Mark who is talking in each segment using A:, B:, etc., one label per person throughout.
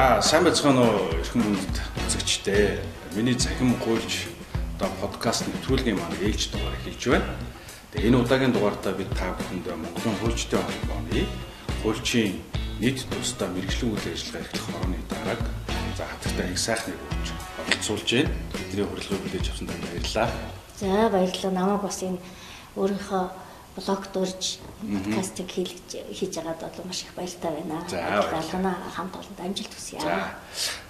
A: За сайн байцгаана уу эрхэм хүндэт үзэгчдээ. Миний цахим гуйлж одоо подкаст нэвтрүүлгийн маань ээлж дугаар хийж байна. Тэгээ энэ удаагийн дугаартаа бид та бүхэнд Монголын хуульчдын холбооны хуульчийн нийт тусдаа мэрэгжлийн үйл ажиллагаа эрхлэх хорооны дарааг за хатагтай их сайхныг өгч оролцуулж байна. Бидний хүрэлцээ хүлээж авсан танд баярлалаа.
B: За баярлалаа. Намайг бас энэ өөрийнхөө блогт урьж подкастыг хийж байгаад бол маш их баяртай байна.
A: За
B: баярлалаа. Хамт олонд амжилт хүсье.
A: За.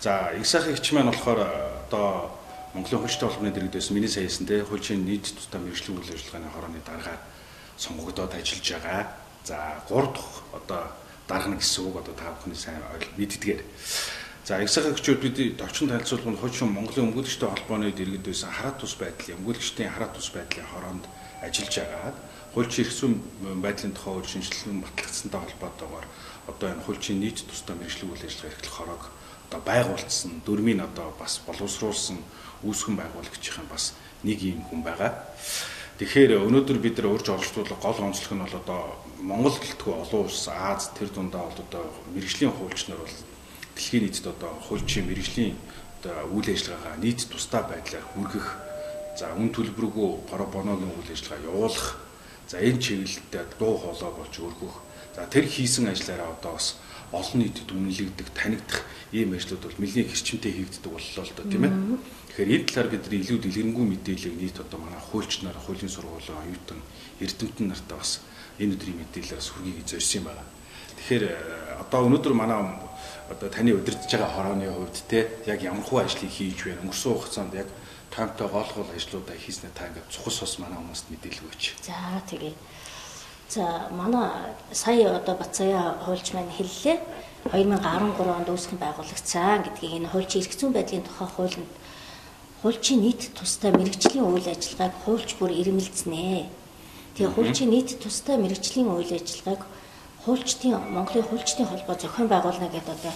A: За, их сайхан ихч маань болохоор одоо Монголын хөлчтэй холбооны дэргэдээс миний саясан те хөлчийн нийт тусдаа мэрэгжлийн үйл ажиллагааны хорооны дарга сонгогдоод ажиллаж байгаа. За, 3 дахь одоо дарга гэсэн үг одоо та бүхний сайн мэддгээр. За, их сайхан ихчүүд бид товчон танилцуулбал хөлчин Монголын өмгөөлөгчтэй холбооны дэргэдээс хараат тус байдлын өмгөөлөгчдийн хараат тус байдлын хороонд ажиллаж байгаа хуульчийн эрхсүн байдлын тухай үйл шинжилгээ батлагдсантай холбоотойгоор одоо энэ хуульчийн нийт тусдаа мэрэгжлийн үйл ажиллагаа эрхлэх хорог одоо байгуулсан дөрмийн одоо бас боловсруулсан үүсгэн байгуулагчийн бас нэг юм хүн байгаа. Тэгэхээр өнөөдөр бид нар урьж оролцуулах гол онцлог нь бол одоо Монгол гэлтгүй олон улс Аз тэр дундаа бол одоо мэрэгжлийн хуульч нар бол дэлхийн нийтэд одоо хуульчийн мэрэгжлийн одоо үйл ажиллагаагаа нийт тусдаа байдлаар хүргэх за үн төлбөргүй парабоногийн үйл ажиллагаа явуулах За энэ чиглэлдээ дуу хоолой болж өргөх. За тэр хийсэн ажиллаараа одоо бас олон нийтэд үнэлэгдэх, танигдах ийм ажлууд бол нэлээд хэрчмтэй хийгддэг боллоо л доо тийм ээ. Тэгэхээр энэ талаар бид илүү дэлгэрэнгүй мэдээлэл нийт одоо манай хуульч нар, хуулийн сургуулийн оюутан, эрдэмтэн нартаа бас энэ өдрийн мэдээлэлээс хүргийг зорьсон юм байна. Тэгэхээр э, одоо өнөөдөр манай одоо таны удирдах байгаа хорооны хувьд те яг ямар хуу ажлыг хийж байна өнгөрсөн хугацаанд яг таамтай гол гол ажлуудаа хийснээр та ингээд цухас ус манай хүмүүст мэдээлэл өгөөч.
B: За тэгээ. За манай сая одоо Бацая хуульч маань хэллээ. 2013 онд үүсгэн байгуулагдсан гэдгийг энэ хуульчийн эрх зүйн байдлын тухай хуулинд хуульчийн нийт тусдаа мэрэгжлийн үйл ажиллагааг хуульч бүр ирмэлцнэ. Тэгээ хуульчийн нийт тусдаа мэрэгжлийн үйл ажиллагааг хуульчдын Монголын хуульчдын холбоо зохион байгуулна гэдэг одоо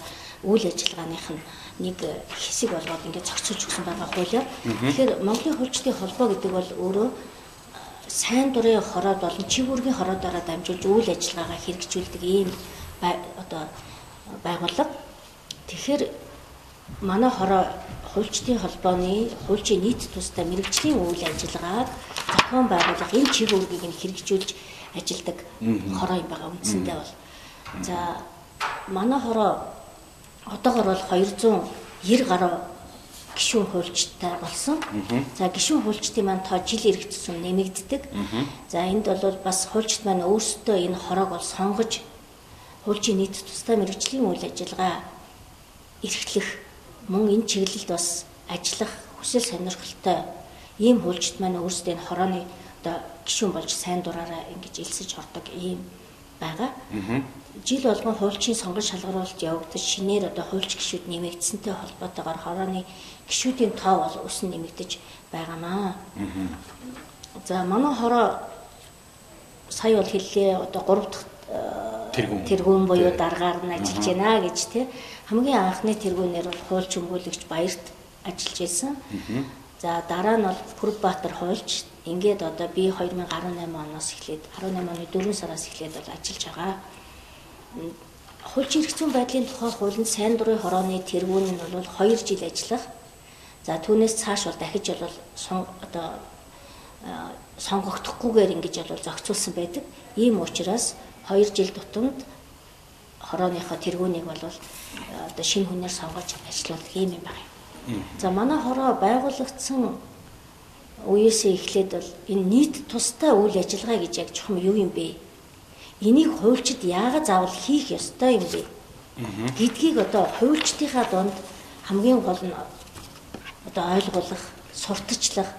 B: үйл ажиллагааных нь нэг хэсэг болгоод ингээд зохицуулж өгсөн байгаа хуулиар. Тэгэхээр Монголын хуульчдын холбоо гэдэг бол өөрөө сайн дурын хороод болон чивүүргийн хороодороо дамжуулж үйл ажиллагаагаа хэрэгжүүлдэг ийм одоо байгууллага. Тэгэхээр манай хороо хуульчдын холбооны хуульчийн нийт тусдаа мэрэгжлийн үйл ажиллагааг зохион байгуулах энэ чивүүргийг нь хэрэгжүүлж ажилдаг хороо юм байгаа үндсэндээ бол. За манай хороо одоогор бол 290 гаруй гişүүн хуульчтай болсон. За гişүүн хуульчдын маань тоо жил тусам нэмэгддэг. За энд бол бас хуульчд маань өөрсдөө энэ хороог бол сонгож хуульчийн нийт тусдаа мэрэгжлийн үйл ажиллагаа эрхлэх мөн энэ чиглэлд бас ажиллах хүсэл сонирхолтой ийм хуульчд маань өөрсдөө энэ хорооны одоо гişүүн болж сайн дураараа ингэж элсэж ордог ийм байгаа. Жил болгон хуульчийн сонгож шалгаруулалт явагдаж шинээр одоо хуульч гişүүд нэмэгдсэнтэй холбоотойгоор хорооны гişүүдийн тоо бол өсөн нэмэгдэж байгаамаа. За манай хороо сая бол хэллээ одоо 3 дахь
A: тэргүүн
B: тэргүүн буюу даргаар нь ажиллаж байна гэж тий. Хамгийн анхны тэргүүнээр бол хуульч өмгөөлөгч баярт ажиллаж байсан. За дараа нь бол Пүрбаатар хуульч ингээд одоо би 2018 оноос эхлээд 18 оны 4 сараас эхлээд бол ажиллаж байгаа. Хуульч эрх зүйн байдлын тухай хуулинд сайн дурын хорооны тэргүүн нь бол 2 жил ажиллах. За түүнээс цааш бол дахиж бол одоо сонгогдохгүйгээр ингэж бол зохицуулсан байдаг. Ийм учраас 2 жил тутамд хорооныхоо тэргүүнийг бол одоо шинэ хүнээр сонгож ажилладаг юм юм байна. За манай хороо байгуулагдсан үеэсээ эхлээд бол энэ нийт тустай үйл ажиллагаа гэж яг чухам юу юм бэ? Энийг хуульчид яагаад заавал хийх ёстой юм бэ? гэдгийг одоо хуульчдынхаа донд хамгийн гол нь одоо ойлгуулах, сурталчлах,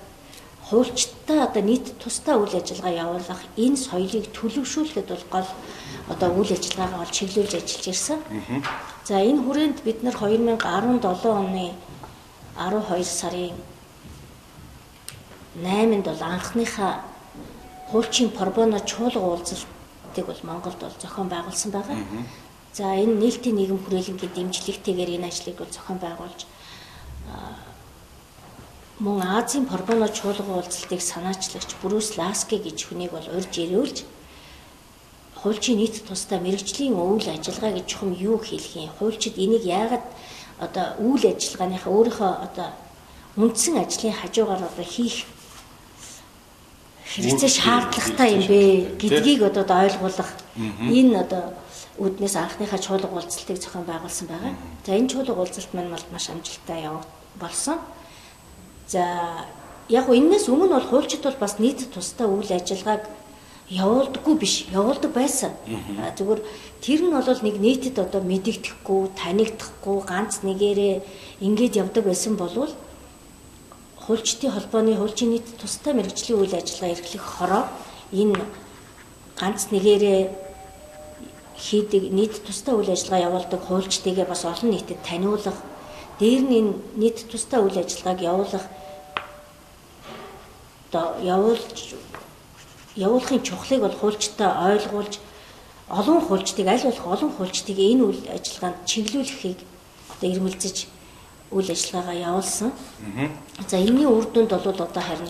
B: хуульчдаа одоо нийт тустай үйл ажиллагаа явуулах энэ соёлыг төлөвшүүлэхэд бол гол одоо үйл ажиллагаагаа бол чиглүүлж ажиллаж ирсэн. За энэ хүрээнд бид нар 2017 оны 12 сарын 8-нд бол анхныхаа хуульчийн пробоно чуулга уулзалтыг бол Монголд бол зохион байгуулсан байгаа. За энэ нийтийн нийгэм хүрээлэнгийн дэмжлэгтэйгээр энэ ажлыг бол зохион байгуулж мөн Азийн пробоно чуулга уулзалтыг санаачлагч Брюс Ласки гэж хүнийг бол урьж ирүүлж хуульчийн нийт тусдаа мэрэгжлийн үйл ажиллагаа гэж чухам юу хэлэх юм? Хуульчид энийг яагаад одоо үйл ажиллагааныхаа өөрийнхөө одоо үндсэн ажлын хажуугаар одоо хийх хэрэгцээ шаардлагатай юм бэ гэдгийг одоо ойлгуулах энэ одоо үүднээс анхныхаа чуулга уулзалтыг зохион байгуулсан байгаа. За энэ чуулга уулзалт маань маш амжилттай яв болсон. За яг энэс өмнө бол хуульчид бол бас нийт тусдаа үйл ажиллагааг явуулдаггүй биш явуулдаг байсан. Зүгээр тэр нь бол нэг нийтэд одоо мэдэгдэхгүй, танигдахгүй ганц нэгээрээ ингэж явдаг байсан болвол хуульчдын холбооны хуульчийн нийт тустай мэрэгжлийн үйл ажиллагаа эрхлэх хороо энэ ганц нэгээрээ хийдэг нийт тустай үйл ажиллагаа явуулдаг хуульчдыгээ бас олон нийтэд таниулах дээр нь энэ нийт тустай үйл ажиллагааг явуулах одоо явуулж явуулахын чухлыг бол хуульчтай ойлгуулж олон хуульчдыг аль болох олон хуульчдыг энэ үйл ажиллагаанд чиглүүлэхийг одоо ирмэлзэж үйл ажиллагаагаа явуулсан. За энэний үр дүнд бол одоо харин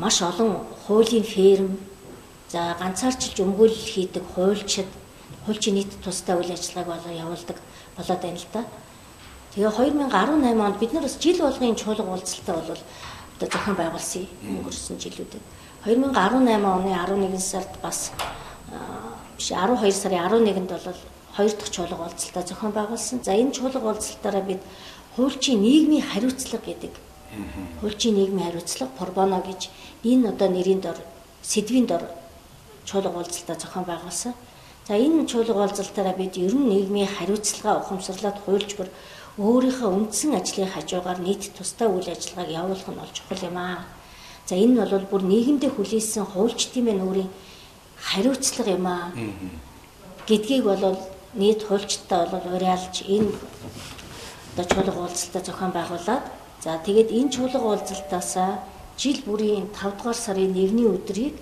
B: маш олон хуулийн ферм за ганцаарчилж өмгөөлөл хийдэг хуульчид хуульчийн нийт тусдаа үйл ажиллагааг болоо явуулдаг болоод байна л да. Тэгээ 2018 онд бид нар бас жил болгын чуулга уулзалтаа бол одоо зохион байгуулсан өнгөрсөн жилүүдэд 2018 оны 11 сард бас биш 12 сарын 11-нд бол хоёр дахь чуулга уулзалтаа зохион байгуулсан. За энэ чуулга уулзалтаараа бид хуульчийн нийгмийн хариуцлага гэдэг. Хуульчийн нийгмийн хариуцлага Порбоно гэж энэ одоо нэрийн дор сэдвийн дор чуулга уулзалтаа зохион байгуулсан. За энэ чуулга уулзалтаараа бид ер нь нийгмийн хариуцлагаа ухамсарлаад хуульчбар өөрийнхөө үндсэн ажлын хажуугаар нийт тусдаа үйл ажиллагааг явуулах нь бол чухал юм аа. За энэ нь бол бүр нийгэмдээ хүлээсэн хуульчдын мэн өөрийн хариуцлага юм аа. гэдгийг бол нийт хуульчтай бол уриалж энэ одоо чуулга уулзалтаа зохион байгуулад за тэгээд энэ чуулга уулзалтаас жил бүрийн 5 дугаар сарын 1-ний өдрийг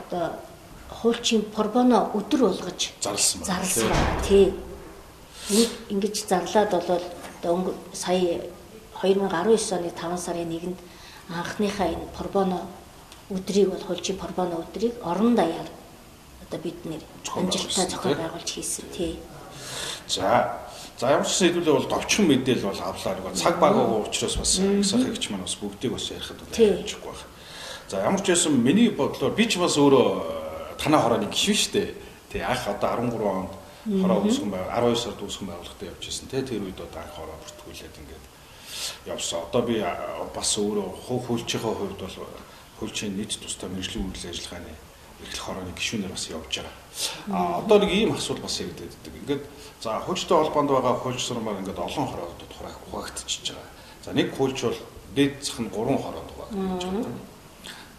B: одоо хуульчийн порбоно өдөр болгож
A: зарласан
B: байна. Зарласан байна. Тий. Нэг ингэж зарлаад болол одоо сая 2019 оны 5 сарын 1-нд анхныхаа энэ порбоно өдрийг бол хуульчийн порбоно өдрийг орон даяар одоо бид нэр амжилттай зохион байгуулж хийсэн тий.
A: За За ямар ч хэдүүлээ бол товчхон мэдээлэл бол авлаа. Цаг багаагүй учраас бас ихсах хэрэгч маань бас бүгдийг бас ярихад таахгүй байх. За ямар ч байсан миний бодлоор би ч бас өөрөө э, танаа хорооны шүү дээ. Тэ анх одоо 13 онд хороо үүсгэн байв 12 сард үүсгэн байгуулалтаа явж ирсэн. Тэ тэр үед одоо анх хороо бүртгүүлээд ингээд явсан. Одоо би бас өөрөө хувь хөлчийнхөө хувьд бол хөлчийн нийт тустай мэрэгжлийн үйл ажиллагааны эрхлэх хорооны гишүүнээр бас явж байгаа. А одоо нэг ийм асуудал бас яригдээд байдаг. Ингээд За хуульчтай холбоонд байгаа хуульч сурмаар ингээд олон хороодод хуваагдчихж байгаа. За нэг хуульч бол дээд зах нь 3 хороод хуваагдаж байгаа.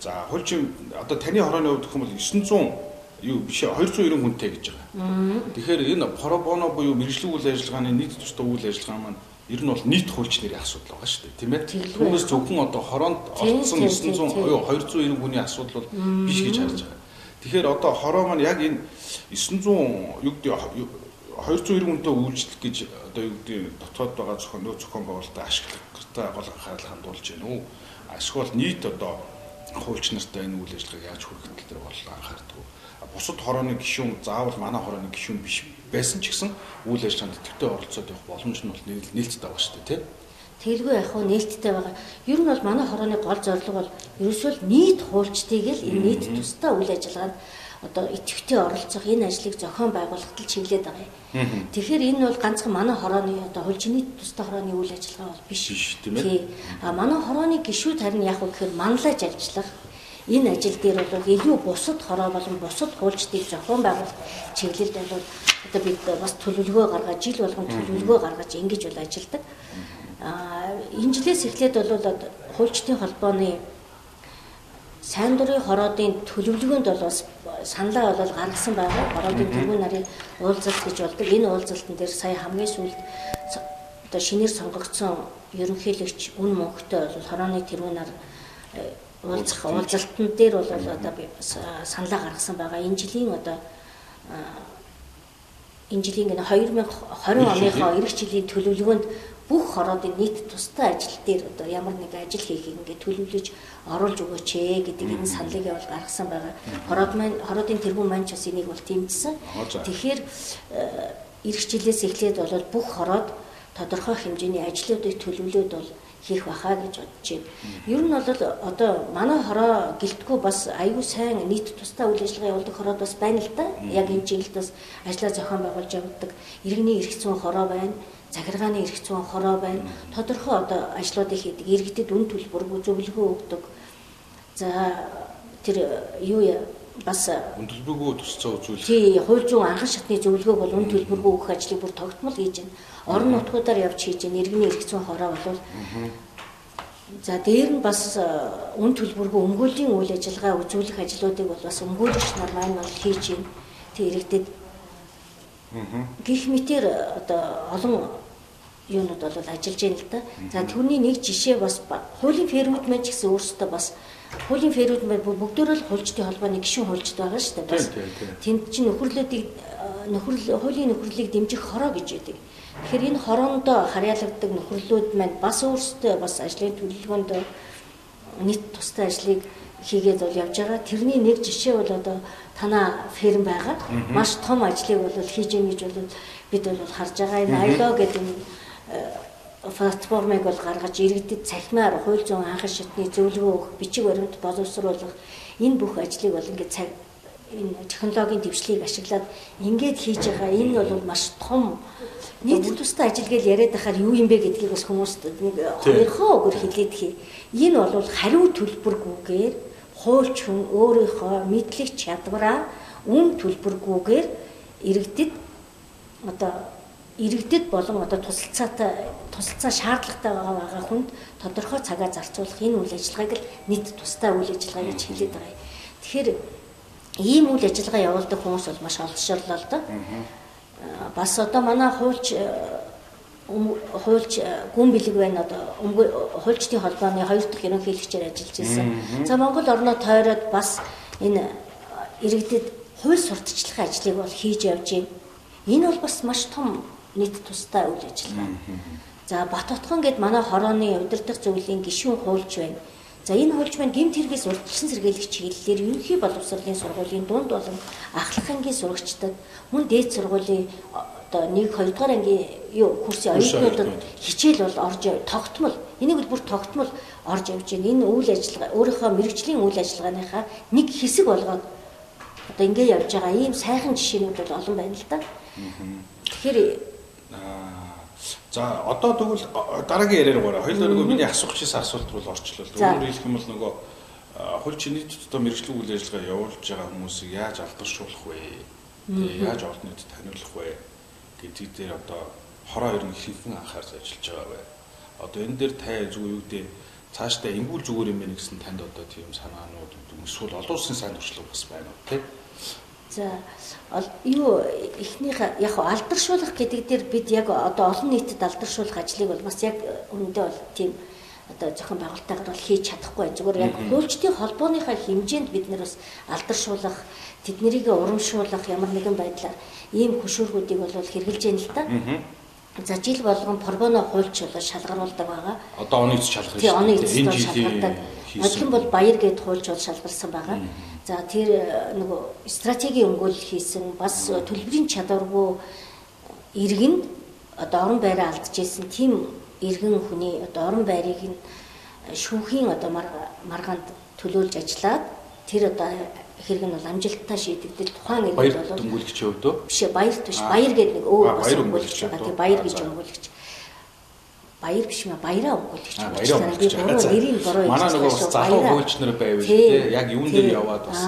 A: За хуульчин одоо таны хорооны хувьд гэх юм бол 900 юу биш 290 хүнтэй гэж байгаа. Тэгэхээр энэ пробоно буюу мэрэгжлийн үйл ажиллагааны нийт тустай үйл ажиллагаа маань ер нь бол нийт хуульч нэрийн асуудал байгаа шүү дээ тийм ээ. Түүнээс зөвхөн одоо хороонд олдсон 900 290 хүний асуудал бол биш гэж харж байгаа. Тэгэхээр одоо хороо маань яг энэ 900 юу гэдэг 290 хүнтэй үйлчлэх гэж одоо юу гэдэг дотоод байгаа зохион нөө зохион байгуулалтаа ашиглагтай гол анхаарал хандуулж байна уу? Ашигвал нийт одоо хуульч нартай энэ үйл ажиллагааг яаж хүргэх тал дээр бол анхаардаг. Бусад хорооны гишүүн заавал манай хорооны гишүүн биш байсан ч гэсэн үйл ажиллагаанд төвтэй оролцоод явах боломж нь бол нээлттэй байгаа шүү дээ, тийм
B: Тэглгүй яг хөө нээлттэй байгаа. Ер нь бол манай хорооны гол зорилго бол ерөөсөө нийт хуульчдыг л энэ нийт тусдаа үйл ажиллагаанд одоо идэвхтэй оролцох энэ ажлыг зохион байгуулахад л чиглээд байгаа юм. Тэгэхээр энэ бол ганцхан манай хорооны одоо хулжины тустай хорооны үйл ажиллагаа бол биш
A: тийм ээ.
B: А манай хорооны гишүүд харин яг уу гэхээр манлайж ажиллах энэ ажил дээр бол илүү бусад хороо болон бусад хуульчдыг зохион байгуулах чиглэлд бол одоо бид бас төлөвлөгөө гаргаж жил болгон төлөвлөгөө гаргаж ингэж бол ажилладаг. Энэ жилээс эхлээд бол хуульчдын холбооны сайн дурын хороодын төлөвлөгөөнд бол бас саналаа бол гаргасан байгаа. Хороодын тэргүүн нарын уулзалт гэж болдог. Энэ уулзалтан дээр сая хамгийн сүүлд одоо шинээр сонгогдсон ерөнхийлөгч үн мөнхтэй бол хорооны тэргүүн нар э, уулзах уулзалтан дээр бол одоо би саналаа гаргасан байгаа. Энэ жилийн одоо энэ жилийн 2020 оныхоо эх жилийн төлөвлөгөөнд бүх хороодын нийт тустай ажил дээр одоо ямар нэг ажил хийхийг ингээд төлөвлөж оруулж өгөөч ээ гэдэг энэ саналыг бол гаргасан байгаа. Хороод маань хороодын тэргүүн маань ч бас энийг бол тэмцсэн. Тэгэхээр эх жилээс эхлээд бол бүх хороод тодорхой хэмжээний ажлуудыг төлөвлөөд бол хийх баха гэж бодож байна. Ер нь бол одоо манай хороо гэлтгүү бас аюу сайн нийт тустай үйл ажиллагаа явуулдаг хороод бас байна л да. Яг энэ жилд бас ажлаа зохион байгуулж явуулдаг иргэний эрх зүйн хороо байна захиргааны эрх зүйн хороо байна. Тодорхой одоо ажлуудыг хийдэг. Иргэдэд үн төлбөргүй зөвлөгөө өгдөг. За тэр юу яа бас
A: үн төлбөргүй тусцаа үзүүлэх.
B: Тий, хууль зүйн анхан шатны зөвлөгөөг бол үн төлбөргүй өгөх ажлыг бүр тогтмол хийж байна. Орон нутгуудаар явж хийж байна. Иргэний эрх зүйн хороо бол За дээр нь бас үн төлбөргүй өмгөөлийн үйл ажиллагаа үзүүлэх ажлуудыг бол бас өмгөөлөгч нар маань бол хийж байна. Тэг иргэдэд Гэх мэтэр одоо олон юунууд бол ажиллаж байна л да. За түүний нэг жишээ бас хуулийн фермүүд маань ч гэсэн өөрсдөө бас хуулийн фермүүд маань бүгдөө л хуульчдын холбооны гишүүн хуульчд байгаа шүү дээ. Бас тэнд чинь нөхөрлөдийг нөхөрл хуулийн нөхөрлөлийг дэмжих хороо гэж байдаг. Тэгэхээр энэ хороонд харьяалагддаг нөхөрлүүд маань бас өөрсдөө бас ажлын төлөвлөгөөнд нийт тустай ажлыг хийгээд бол явж байгаа. Тэрний нэг жишээ бол одоо танаа ферм байгаа. Маш том ажлыг бол хийж гэнэ гэж бол бид бол харж байгаа. Энэ айло гэдэг энэ платформыг бол гаргаж иргэдэд цахимаар хууль зүйн анхан шатны зөвлөгөө өгөх, бичиг баримт боловсруулах энэ бүх ажлыг бол ингээд цаг энэ технологийн дэвшлийг ашиглаад ингээд хийж байгаа. Энэ бол маш том нийт тустай ажил гэж яриад байхаар юу юм бэ гэдгийг бас хүмүүст нэг хоёрхоо өгөр хэлээд хий. Энэ бол хариу төлбөргүйгээр хуульч хүн өөрийнхөө мэдлэг чадвараа үн төлбөргүйгээр иргэдэд одоо иргэдэд болон одоо тусалцаатай тусалцаа шаардлагатай байгаа хүнд тодорхой цагаа зарцуулах энэ үйл ажиллагааг л нийт тустай үйл ажиллагаа гэж хэлээд байгаа юм. Тэгэхээр ийм үйл ажиллагаа явуулдаг хүмүүс бол маш олдшорлоо л доо. Бас одоо манай хуульч хуульч э, гүн бэлэг байна одоо хуульчдын холбооны хоёр дахь ерөнхийлөгчээр ажиллаж байсан. За Монгол орноо тойроод бас энэ иргэдэд хууль сурталчилгын ажлыг бол хийж явж байна. Энэ бол бас маш том нийт тустай үйл ажиллагаа. За Бат утган гээд манай хорооны удирдах зөвлөлийн гишүүн хуульч байна. За энэ хуульч маань гэмт хэрэгээс урьдчилан сэргийлэх чиглэлээр ерөнхий боловсролын сургуулийн дунд болон ахлах ангийн сурагчдад мөн дээд сургуулийн одоо 1 2 дугаар ангийн юу курсын оюутнуудад хичээл бол орж тогтмол энийг бол бүр тогтмол орж явж байна. Энэ үйл ажиллагаа өөрийнхөө мэрэгжлийн үйл ажиллагааныхаа нэг хэсэг болгоод одоо ингэ явж байгаа ийм сайхан жишээнүүд бол олон байна л да. Тэгэхээр
A: За одоо тэгвэл дараагийн яриаг гоорой. Хоёул нөгөө миний асуух гэсэн асуулт руу орчлоо. Өөрөөр хэлэх юм бол нөгөө хөл чиний төдөө мэрэгжлийн үйл ажиллагаа явуулж байгаа хүмүүсийг яаж алдаршуулах вэ? Тэгээ яаж нийтэд таниулах вэ? гэдэг дээр одоо хороо ер нь ихэнхэн анхаарч ажиллаж байгаа бай. Одоо энэ дээр тай зүг юу гэдэг цаашдаа ингүүл зүгээр юм байна гэсэн танд одоо тийм санаанууд эсвэл олон улсын сайн туршлага бас байна уу тий?
B: За юу эхнийх яг алдаршуулах гэдэг дээр бид яг одоо олон нийтэд алдаршуулах ажлыг бол бас яг өндөө бол тийм одоо зохион байгуулалтаагаар бол хийж чадахгүй. Зүгээр яг хөлчдийн холбооныхаа хэмжээнд бид нэр бас алдаршуулах, тэднийг урамшуулах ямар нэгэн байдлаар ийм хөшөөргүүдийг бол хэрэгжилж яана л та. За жил болгон пробоно хуульч бол шалгаруулдаг байгаа.
A: Одоо оны эцэс шалгах
B: оны эцэс бол шалгардаг. Одхон бол баяр гээд хуульч бол шалгарсан байгаа. За тэр э, нөгөө стратегийн өмгөөлөл хийсэн бас төлбөрийн чадваргүй иргэн одоо орон байраа алдчихсэн тийм иргэн хүний одоо орон байрыг нь шүүхийн одоо маргаанд төлөөлж ажиллаад тэр одоо хэрэг нь бол амжилттай шийдэгдэл тухайн
A: иргэд бол дөнгөлөгч хувьд үү?
B: Биш баяр төш баяр гэдэг нэг өөр бас өмгөөлөгч байгаа. Тэгээ баяр гэж өмгөөлөгч. Баяр биш мэ баяраа өмгөөлөгч.
A: Би буруу нэрийг буруу хэлсэн. Манай нөгөө залуу хуульч нар байвал тий яг юун дээр яваад бас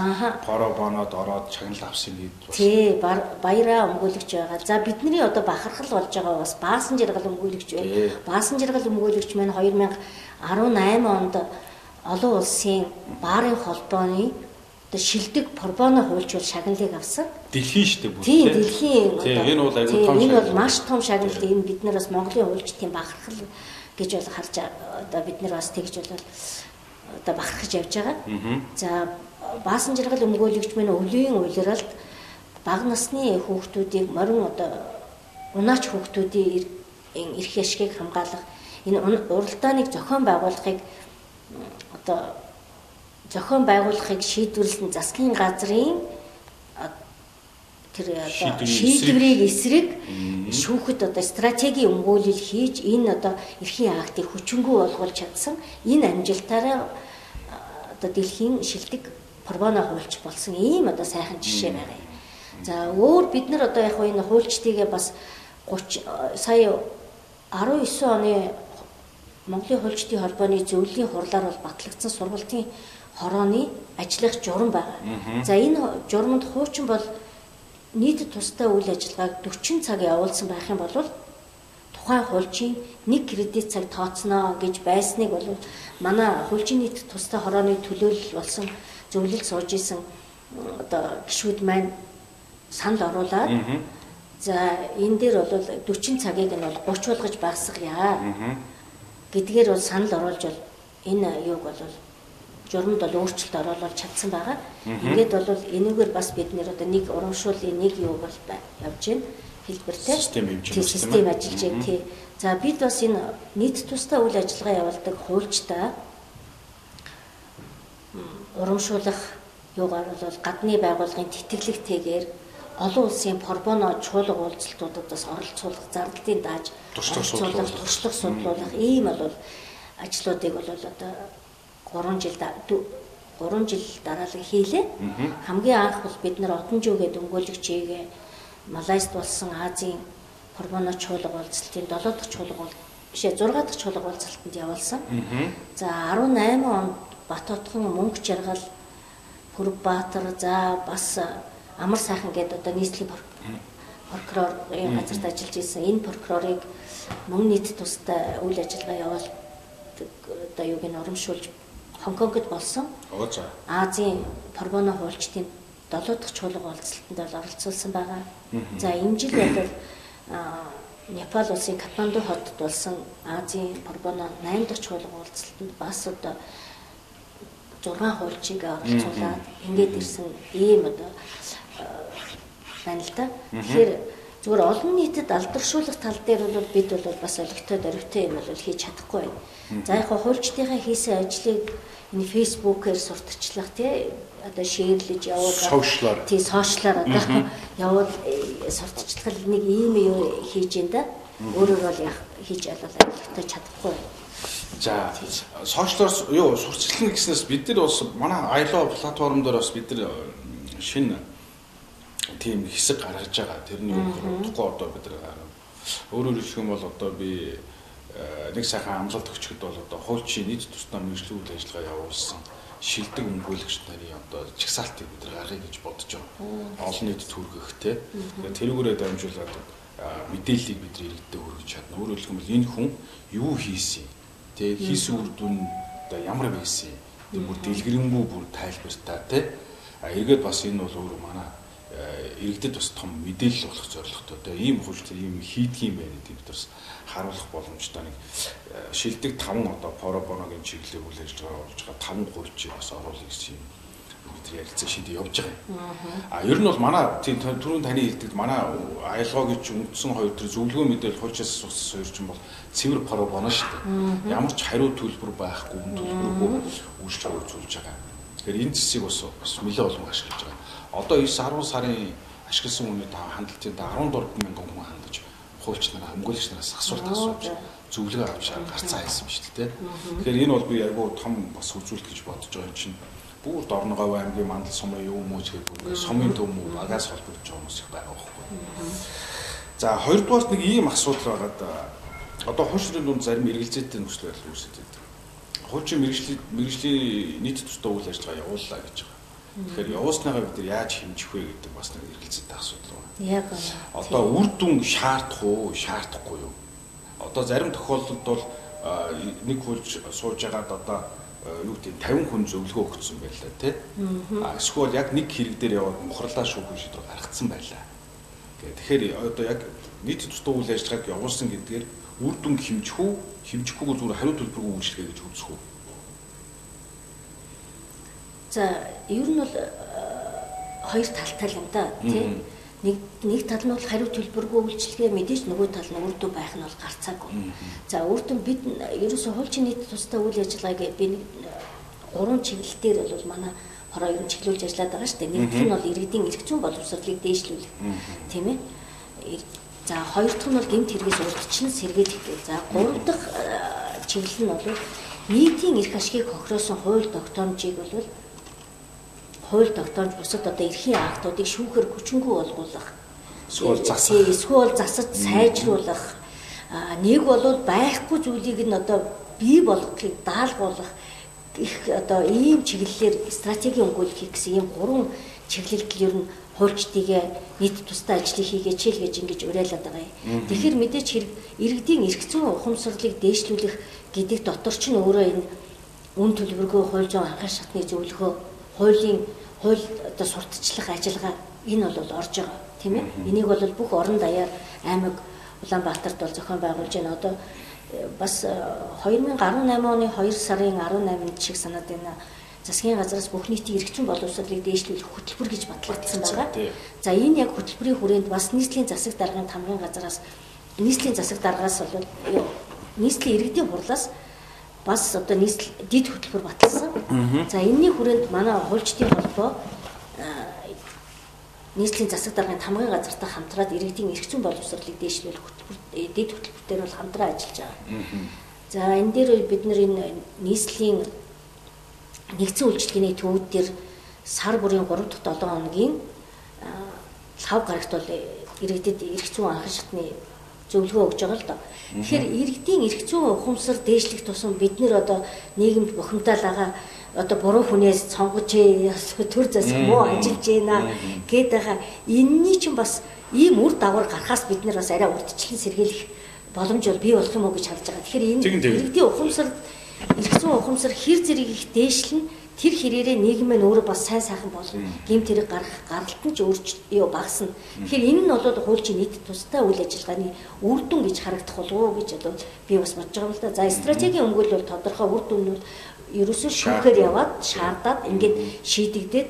A: поро боноод ороод чагнал авсан гээд
B: бас. Тий баяраа өмгөөлөгч байгаа. За бидний одоо бахархал болж байгаа бас баасан жаргал өмгөөлөгч байна. Баасан жаргал өмгөөлөгч маань 2018 онд олон улсын баарын холбооны одоо шилдэг пробоно хуульчвал шагналыг авсан.
A: Дэлхийн шүү дээ
B: бүр. Тийм дэлхийн.
A: Тийм энэ бол аюул том.
B: Энэ бол маш том шагнал. Энэ бид нар бас Монголын хуульчдын бахархал гэж бол харж одоо бид нар бас тэгж бол одоо бахархаж явж байгаа. За баасан жаргал өмгөөлөгч мань өвлийн уйлралд бага насны хүүхдүүдийг морин одоо унаач хүүхдүүдийн эрх ашгийг хамгаалах энэ уралдааныг зохион байгуулахыг одоо зохион байгуулахыг шийдвэрлэн засгийн газрын тэр одоо шийдвэрийн эсрэг шүүхэд одоо стратеги өмгөөлөл хийж энэ одоо эрхийн актыг хүчингү болгуулж чадсан энэ амжилтаараа одоо дэлхийн шилдэг пробоно хуульч болсон ийм одоо сайхан жишээ байгаа юм. За өөр бид нар одоо яг энэ хуульчдыгээ бас 30 сая 19 оны Монголын хуульчдын холбооны зөвлөлийн хурлаар бол батлагдсан сургалтын хорооны ажлах журам байгаа. За энэ журамд хуучин бол нийт тусдаа үйл ажиллагааг 40 цаг явуулсан байх юм бол тухайн хуульчийн нэг кредит цаг тооцноо гэж байсныг бол манай хуульчийн нийт тусдаа хорооны төлөөлөл болсон зөвлөл сууж исэн одоо гişүүд маань санал оруулаад за энэ дээр бол 40 цагийг нь бол 30 болгож багасгая гэдгээр бол санал оруулж бол энэ юуг бол журамд бол өөрчлөлт оруулж чадсан байгаа. Ингээд бол энэгээр бас бид нэр одоо нэг урамшууллын нэг юу бол явж байна хэлбэртэй. Систем ажиллаж байна тий. За бид бас энэ нийт тусдаа үйл ажиллагаа явуулдаг хуульчтай урамшуулах юугаар бол гадны байгууллагын тэтгэлэгтэйгээр олон улсын пробоно чуулга уулзалтуудаас оролцуулах, зардалтын дааж туршлага судлуулах ийм бол ажлуудыг бол одоо 3 жил 3 жил дараалал хийлээ. Хамгийн анх бол бид нар одон жүүгээ дөнгөөлөгчийгээ Малайзд болсон Азийн пробоно чуулга уулзалтын 7 дахь чуулга бол бишээ 6 дахь чуулга уулзалтанд явуулсан. За 18 онд Батотхон мөнгө жаргал Пүрбаатар за бас амар сайхан гэдэг одоо нийслэлийн прокурорын газарт ажиллаж исэн. Энэ прокурорыг мөн нийт тусдаа үйл ажиллагаа явуулдаг одоо юуг нь урамшуулж Хонконгод болсон. Азийн пробоно хуульчдын 7 дахь чуулга уулзалтанд бол оролцуулсан байгаа. За энэ жил бол Непал улсын Катманду хотод болсон Азийн пробоно 8 дахь чуулга уулзалтанд бас одоо 6 хуульчийг оролцуулаад ингээд ирсэн ийм одоо байна л да. Тэгэхээр зүгээр олон нийтэд алдаршуулах тал дээр бол бид бол бас олигтой дөрвтэй юм бол хийж чадахгүй байна. За яг хуульчдынхаа хийсэн ажлыг энэ фейсбүүкээр сурталчлах тий одоо шеэрлэж явуул
A: сошиалаар
B: тий сошиалаар одоо явуул э, сурталчлах нэг ийм юу хийж ин да. Өөрөөр бол яг хийж ялал олигтой чадахгүй.
A: За сошиалор юу сурчлах гэснээс бид нар бас манай ILO платформ дээр бас бид нар шинэ тийм хэсэг гаргаж байгаа. Тэрний удахгүй одоо бид нар өөрөөр хэлэх юм бол одоо би нэг сайхан амлалт өгчөд бол одоо хуульчийн нийт тусдаа мэрэгжлийн үйл ажиллагаа явуулсан шилдэг өмгөөлөгч нарын одоо чагсаалтыг бид нар гаргая гэж бодож байгаа. Олон нийт түргэх те. Тэгээд тэрүүгээрээ дамжуулаад мэдээллийг бид иргэдэд хүргэж чадна. Өөрөөр хэлэх юм бол энэ хүн юу хийсэн, те хийсэн үр дүн одоо ямар байсан, тийм бүр дэлгэрэнгүй бүр тайлбартай те. А эргээд бас энэ бол өөр манай Э, иргэдэд бас том мэдээлэл болох зорилготой. Тэгээ ийм хурц ийм хийдэг юм байна гэдэг бид бас харуулах боломжтой нэг э, шилдэг 5 одоо поробоногийн чиглэлийг үйл ажиллагаа болж байгаа 5 хуульчийг бас оруулах гэсэн юм бид ярилцсан шийдэ явж байгаа юм. А ер нь бол манай тийм түрүүн таны хэлдэг манай аялгаагийн ч үндсэн хоёр төр зөвлөгөө мэдээлэл хуульчаас сус хоёр ч юм бол цэвэр поробоно шүү дээ. Ямар ч хариу төлбөр байхгүй, төлбөргүй үйлчлэг үзүүлж байгаа. Тэгэхээр энэ зэсийг бас бас нэлээд олон ашиглаж байгаа одоо 9 10 сарын ашигласан үнэ та хандлтын 14 мянган хүн хандаж хуульч нараа өмгөөлөгч нараас асуулт асууж зөвлөгөө авч гарцаа хийсэн ба шүү дээ. Тэгэхээр энэ бол би айгүй том бас үзүүлэлт гэж бодож байгаа юм чинь бүр Дорноговь аймгийн мандал сумын юу ч гэдэг сумын төв мүү багаас холбогдож байгаа хүмүүс их байгаа байхгүй. За хоёрдугаарт нэг ийм асуудал байгаад одоо хуульчрын дунд зарим эргэлзээтэй нөхцөл байдал үүсэж байдаг. Хуульчин мэрэгжлийн мэрэгжлийн нийт тусдаа үйл ажиллагаа явууллаа гэж байгаа. Тэгэхээр явуусныгаа бид нар яаж хэмжих вэ гэдэг бас нэг эргэлзээтэй асуудал байна.
B: Яг
A: одоо үр дүн шаардах уу, шаардахгүй юу? Одоо зарим тохиолдолд бол нэг хулж сууж байгаад одоо юу гэдэг 50 хүн зөвлөгөө өгсөн байлаа тий. А эсвэл яг нэг хэрэг дээр яваад мухарлаа шүүх шийдвэр гаргацсан байлаа. Тэгэхээр одоо яг нийт тусдаа үйл ажиллагааг явуулсан гэдгээр үр дүн хэмжих үү, хэмжихгүй зүгээр хариу төлбөргүй үйлчлэгээ гэж үзэх үү?
B: За ер нь бол э, хоёр талтай юм да тий. нэг нэг тал нь бол хариу төлбөргүй үйлчлэгээ мэдээж нөгөө тал нь үрдүү байх нь бол гарцаагүй. За үрдэн бид ерөөсөө хуучин нийт тусдаа үйл ажиллагааг би нэг гурван чиглэлээр бол манай хороо ер нь чиглүүлж ажиллаад байгаа шүү дээ. Нэгдүгээр нь бол иргэдийн эрх зүйн боловсролыг дээшлүүлэх. Тийм ээ. За хоёр дахь нь бол гэмт хэрэгээс урдчин сэргийлэх гэх. За гурав дахь чиглэл нь бол нийтийн эрх ашгийг хохироосон хууль тогтоомжийг бол хууль тогтоомж бусад одоо эрхийн актуудыг шүүхээр хүчингү болгуулах.
A: Эсвэл засах.
B: Эсвэл засаж сайжруулах. Нэг бол байхгүй зүйлийг нь одоо бий болгохыг даалгуулах их одоо ийм чиглэлээр стратеги өнгөлөх гэсэн ийм гурван чиглэлд ер нь хуульчдыгээ нийт тусдаа ажлыг хийгээч л гэж ингэж уриалаад байгаа юм. Тэгэхээр мэдээч хэрэг иргэдийн эрх зүйн ухамсарлыг дээшлүүлэх гэдэг дотор ч нь өөрөө энэ үн төлбөргүй хууль зүйн анхаарал шатны зөвлөгөө, хуулийн хууль одоо сурталчлах ажиллагаа энэ бол орж байгаа тийм ээ. Энийг бол бүх орон даяар аймаг Улаанбаатарт бол зохион байгуулж байна. Одоо э, бас 2018 э, оны 2 сарын 18-нд шиг санаад байна засгийн газраас бүх нийтийн зүйн боловсролыг дээшлүүлэх хөтөлбөр гэж батлагдсан байгаа. За энэ яг хөтөлбөрийн хүрээнд бас нийслэлийн засаг даргын тамгын газраас нийслэлийн засаг даргаас бол нийслэлийн иргэдийн хурлаас бас одоо нийслэл дид хөтөлбөр баталсан. За энэний хүрээнд манай хуульчдын холбоо нийслэлийн засаг даргын тамгын газартай хамтраад иргэдийн эрх зүйн боловсролыг дээшлүүлэх хөтөлбөр э, дид хөтөлбөртээр бол хамтран ажиллаж байгаа. За энэ дээр бид энэ нийслэлийн нэгдсэн үйлчлэгээний төвүүд дээр сар бүрийн 3 дахь 7 хоногийн лав гарагт бол иргэдэд эрх зүйн анхан шатны зөвлөгөө өгж байгаа л доо. Тэгэхээр иргэдийн эрх зүйн ухамсар дээшлэх тусам бид нэр одоо нийгэмд бухимдалгаа одоо буруу хүнээс цонгож төр засаг муу ажиллаж байна гээд байгаа. Энийний чинь бас ийм үр дагавар гарахаас бид нар бас арай урдчлан сэргийлэх боломж бол бий болох юм уу гэж харж байгаа. Тэгэхээр энэ иргэдийн ухамсар эрх зүйн ухамсар хэр зэрэг их дээшлэн тэр хэрээрээ нийгэм нь өөрөө бас сайн сайхан болно. Гэмт хэрэг гарах гаралт нь ч өөрч юу багасна. Тэгэхээр энэ нь бол хуульчийн нийт тусдаа үйл ажиллагааны үр дүн гэж харагдах болов уу гэж одоо би бас бодож байгаа юм л да. За стратегийн өмгөл бол тодорхой үр дүн нь ерөөсөө шүүхээр яваад шаардаад ингээд шийдэгдээд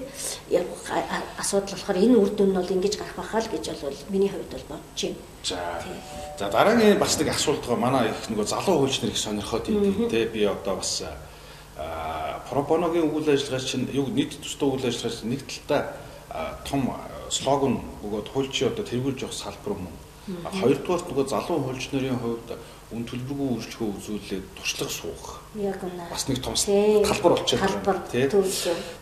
B: асуудал болохоор энэ үр дүн нь бол ингэж гарах байхаа л гэж бол миний хувьд бол бодож байна.
A: За. За дараагийн бас нэг асуулт байгаа. Манай их нөгөө залуу хуульчнэр их сонирхоод идэв те би одоо бас пропоногийн үйл ажиллагаа чинь юу нийт төстэй үйл ажиллагаа чинь нэг талдаа том слоган бөгөөд хуульчийн одоо тэргүүлж явах салбар мөн. Хоёрдугаар нөгөө залуу хуульч нарын хувьд үн төлбөргүй үйлчлэгөө үзүүлээд туршлага суух.
B: Яг үнэ.
A: Бас нэг том талбар болчиход
B: байна.